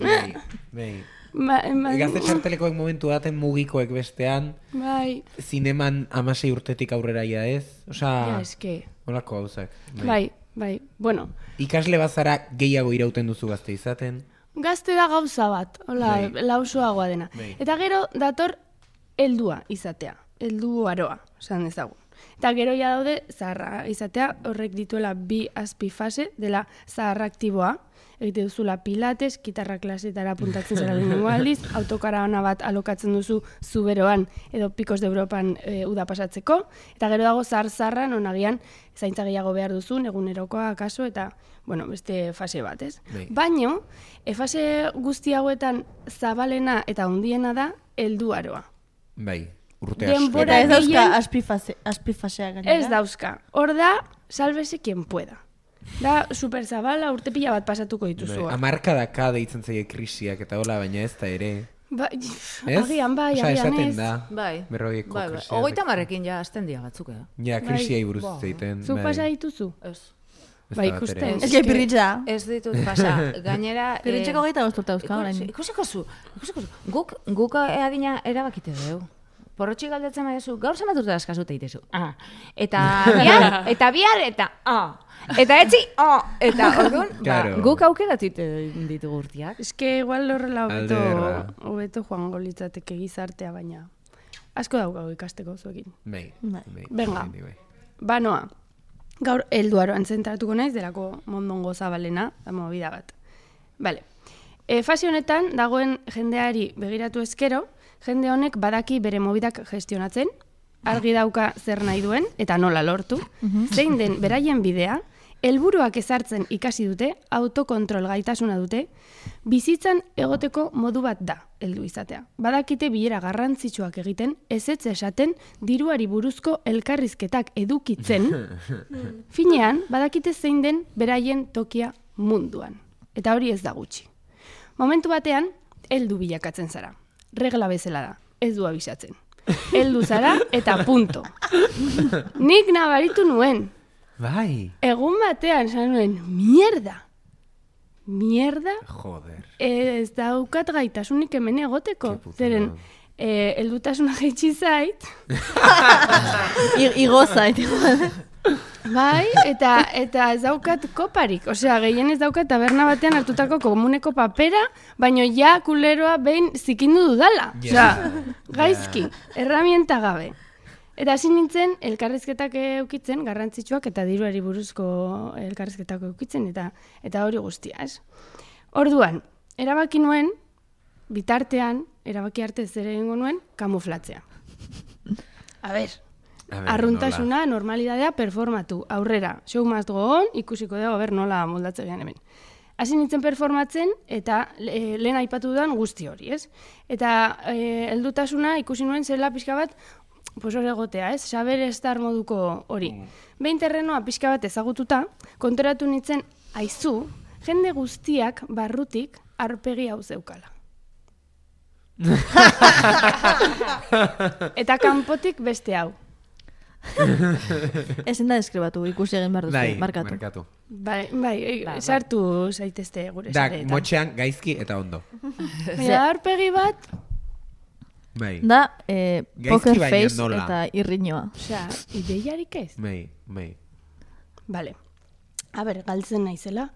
Bai, bai. Ma, ma, Gazte txartelekoek momentu daten mugikoek bestean, bai, zineman amasei urtetik aurrera ja ez? Osa, ja, eske. holako gauzak. Bai, bai, bueno. Ikasle bazara gehiago irauten duzu gazte izaten. Gazte da gauza bat, hola, Bai. lausoagoa dena. Bai. Eta gero dator heldua izatea, heldu aroa, esan ezagun. Eta gero ja daude zaharra izatea, horrek dituela bi azpi fase dela zaharra aktiboa, egite duzula pilates, gitarra klasetara puntatzen zara lehenengo *laughs* aldiz, autokaravana bat alokatzen duzu zuberoan edo pikos de Europan e, uda pasatzeko, eta gero dago zahar zarra non agian zaintza gehiago behar duzun, egunerokoa kaso, eta bueno, beste fase bat, ez? Bai. Baino, e fase guzti hauetan zabalena eta hundiena da helduaroa. Bai, urte Denbora Eta ez asko. dauzka azpifasea gainera. Ez dauzka. Hor da, salvese quien pueda. Da, super zabala urte pila bat pasatuko dituzu. Bai, hor. amarkadaka deitzen zaie krisiak eta hola, baina ez da ere. Ba, Ez? *laughs* agian bai, agian esaten ez. da. Bai, Berrogeiko bai, bai. krisiak. Ogoita marrekin ja azten dira batzuk, eh? Ja, Bai. krisiai buruz Ba. zeiten. Zuk pasa dituzu? Ez. Bai, ikusten. Ez que pirritza. Ez ditut pasa. Gainera... Pirritxeko eh, gaita gozturta euska, orain. Ikusi- Ikusiko zu, ikusiko zu. Guk, guk eh, adina erabakite dugu. Porrotxik galdetzen badezu, gaur zenbat urte askazute itezu. Ah. Eta *laughs* bihar, eta bihar, eta ah. Eta etzi, ah. Eta orduan, Claro. ba, guk aukeratite ditugu urtiak. Eske igual horrela hobeto, hobeto joango litzateke gizartea, baina asko daukagu ikasteko zuekin. Bai, Bai. bai. Venga. bai, bai. Banoa, gaur helduaroan zentratuko naiz, delako mondongo zabalena, da movida bat. Bale. E, fase honetan, dagoen jendeari begiratu ezkero, jende honek badaki bere mobidak gestionatzen, argi dauka zer nahi duen, eta nola lortu, zein den beraien bidea, helburuak ezartzen ikasi dute, autokontrol gaitasuna dute, bizitzan egoteko modu bat da, heldu izatea. Badakite bilera garrantzitsuak egiten, ezetz esaten, diruari buruzko elkarrizketak edukitzen, *laughs* finean, badakite zein den beraien tokia munduan. Eta hori ez da gutxi. Momentu batean, heldu bilakatzen zara. Regla bezala da, ez du abisatzen. Heldu zara eta punto. Nik nabaritu nuen, Bai. egun batean esan nuen, mierda, mierda, Joder. ez daukat gaitasunik hemen egoteko. Zeren, e, heldutasuna jaitsi zait, *laughs* I- Igo zait. *laughs* bai, eta eta ez daukat koparik. Osea, gehien ez daukat taberna batean hartutako komuneko papera, baino ja kuleroa behin zikindu dudala. Osea, gaizki, erramienta gabe. Eta hasi nintzen elkarrizketak eukitzen, garrantzitsuak eta diruari buruzko elkarrizketak eukitzen, eta eta hori guztia, ez? Orduan, erabaki nuen, bitartean, erabaki arte zer egingo nuen, kamuflatzea. A ber, arruntasuna, normalidadea performatu, aurrera, show must go on, ikusiko dugu, ber, nola moldatze gehan hemen. Hasi nintzen performatzen eta e, lehen aipatu dudan guzti hori, ez? Eta e, heldutasuna ikusi nuen zela pixka bat, pues hori egotea, ez? Saber estar moduko hori. Behin terrenoa pixka bat ezagututa, konturatu nintzen, aizu, jende guztiak barrutik arpegi hau zeukala. *laughs* Eta kanpotik beste hau. *laughs* Ezin da deskribatu, ikusi egin behar duzu, Bai, markatu. markatu. Bai, bai, bai. sartu zaitezte gure Da, motxean gaizki eta ondo. *laughs* Baina aurpegi bat, Bai. Da, eh, poker face nola. eta irriñoa. osea, ideiarik ez. Bai, bai. Bale. A ber, galtzen naizela.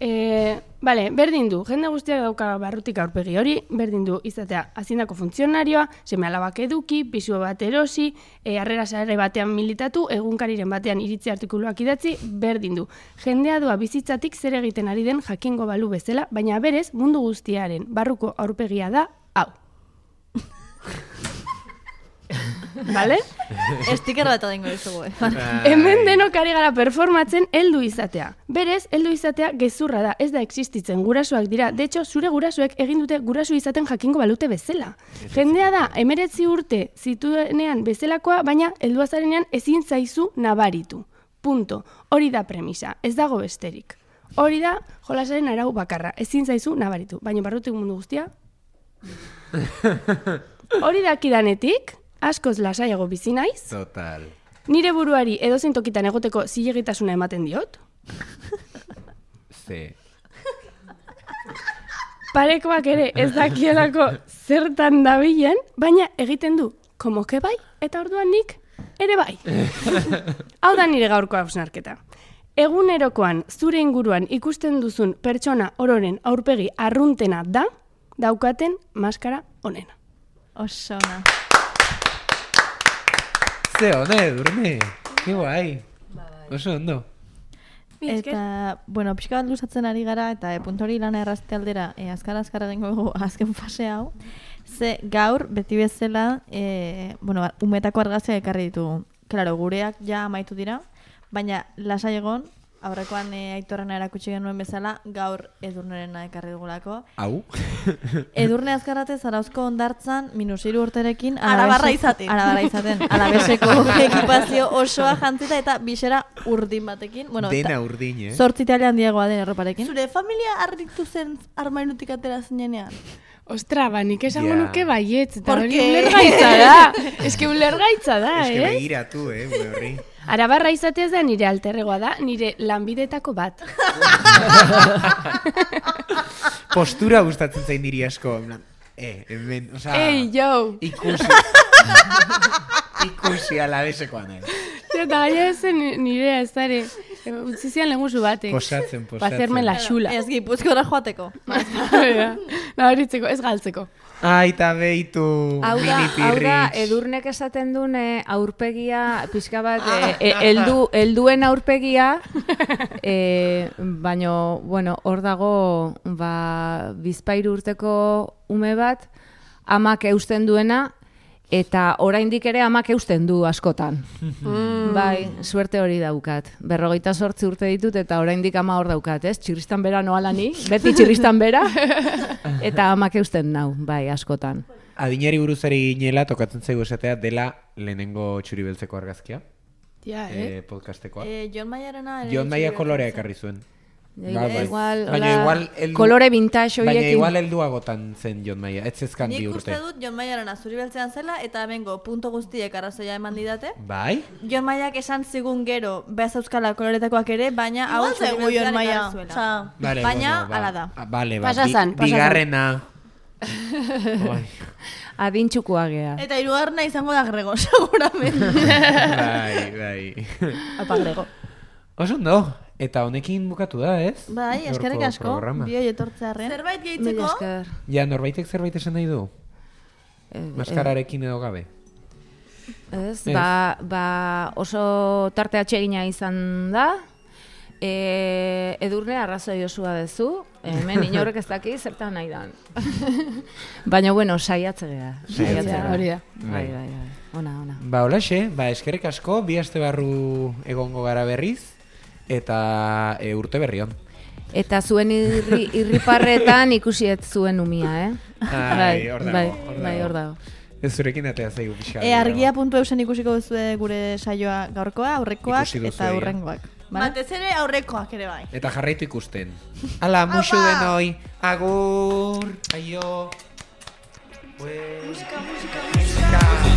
E, bale, berdin du, jende guztiak dauka barrutik aurpegi hori, berdin du izatea azindako funtzionarioa, seme alabak eduki, pisu bat erosi, e, harrera sare batean militatu, egunkariren batean iritzi artikuluak idatzi, berdin du. Jendea doa bizitzatik zer egiten ari den jakingo balu bezala, baina berez mundu guztiaren barruko aurpegia da hau. *laughs* Bale? Sticker bat egingo dizugu, eh. Hemen denok ari gara performatzen heldu izatea. Berez, heldu izatea gezurra da, ez da existitzen, gurasoak dira. De hecho, zure gurasoek egin dute guraso izaten jakingo balute bezala. Jendea da, emeretzi urte zituenean bezalakoa, baina heldu azarenean ezin zaizu nabaritu. Punto. Hori da premisa, ez dago besterik. Hori da, jolasaren arau bakarra, ezin zaizu nabaritu. Baina barrutik mundu guztia, *laughs* hori dakidanetik, askoz lasaiago bizi naiz, Total. Nire buruari edozein tokitan egoteko zilegitasuna ematen diot. Ze. parekoak ere ez dakielako zertan dabilen, baina egiten du, como que bai, eta orduan nik ere bai. Hau da nire gaurko hausnarketa. Egunerokoan zure inguruan ikusten duzun pertsona ororen aurpegi arruntena da, daukaten maskara onena. Oso ona. Ze hone, durne. Ke guai. Oso ondo. Eta, bueno, pixka bat luzatzen ari gara, eta e, puntu hori lana errazte aldera, e, azkar azkar egingo dugu *laughs* azken fase hau. Ze gaur, beti bezala, e, bueno, ba, umetako argazia ekarri ditugu. Claro, gureak ja amaitu dira, baina lasai egon, aurrekoan e, aitorrena erakutsi genuen bezala, gaur edurnerena ekarri dugulako. Hau? *laughs* Edurne azkarrate zarauzko ondartzan minus hiru urterekin Arabarra izaten. Arabarra izaten. *laughs* Alabeseko *laughs* ekipazio osoa jantzita eta bisera urdin batekin. Bueno, Dena urdin, eh? Zortzi handiagoa den erroparekin. Zure familia harritu zen armainutik atera zinenean. Ostra, ba, nik esango Ja. nuke baietz, eta hori ulergaitza da. Ez que ulergaitza da, Ez que eh? begiratu, eh, horri. Arabarra izatea ez da nire alterregoa da, nire lanbidetako bat. *laughs* Postura gustatzen zain niri asko. Eh, hemen, oza... Ei, jo! Ikusi. *laughs* ikusi alabesekoa nahi. Eta gaia ez zen nire ez dare. Utzi zian leguzu batek. Posatzen, posatzen. hacerme la xula. Ez gipuzkora joateko. *laughs* Nabaritzeko, ez galtzeko. Aita behitu, Hau da, mini hau da, edurnek esaten dune aurpegia, pixka bat, e, e, eldu, elduen aurpegia, *laughs* e, baino, bueno, hor dago, ba, bizpairu urteko ume bat, amak eusten duena, eta oraindik ere amak eusten du askotan. Bai, suerte hori daukat. Berrogeita sortzi urte ditut eta oraindik ama hor daukat, ez? Txirristan bera noala ni, beti txirristan bera, *laughs* eta amak eusten nau, bai, askotan. Adinari buruzari ginela tokatzen zaigu esatea dela lehenengo txuri beltzeko argazkia. Ja, eh? Eh, podcastekoa. Eh, Jon Maiarena... ere Jon Maia txuri kolorea ekarri zuen. Ja, Bai, bai. igual, Baina hola, igual heldu- kolore vintage Baina horiekin. igual helduagotan zen Jon Maia, ez zezkan bi Nik urte. uste dut Jon Maiarena zuri beltzean zela eta bengo punto guztiek arrazoia eman didate. Bai? Jon Maiak esan zigun gero behaz euskala koloretakoak ere, baina hau zuri beltzean Jon Maia. ekarri zuela. Osea, Vale, Baina, bueno, ba. hala da. Ah, Vale, ba. Pasa bi- zan. Bigarrena. *laughs* Bai, Adintxukoa gea. Eta hirugarrena izango da grego, *laughs* seguramente. bai, bai. Apa grego. Oso ondo. Eta honekin bukatu da, ez? Bai, eskerrik asko, bioi etortzearen. Zerbait gehitzeko? Ja, norbaitek zerbait esan nahi du? Eh, Maskararekin edo gabe. Ez, Ez. ba, ba oso tarte atsegina izan da. E, edurne arrazoi osua dezu. Hemen *laughs* inorrek ez daki zertan nahi dan. *laughs* Baina, bueno, saiatze gea. Saiatze Ja, gea. hori da. Bai, bai, bai. Ona, ona. Ba, holaxe, ba, eskerrik asko, bi aste barru egongo gara berriz, eta e, urte berri on. Eta zuen irri, irriparretan ikusi ez zuen umia, eh? Ai, hor dago, bai, hor bai, dago. hor dago. Ez zurekin atea zaigu pixka. E, argia puntu eusen ikusiko duzue gure saioa gaurkoa, aurrekoak eta aurrengoak. Vale? Batez ere aurrekoak ere bai. Eta jarraitu ikusten. Ala, musu denoi, agur, aio. Musika, musika, musika. Musika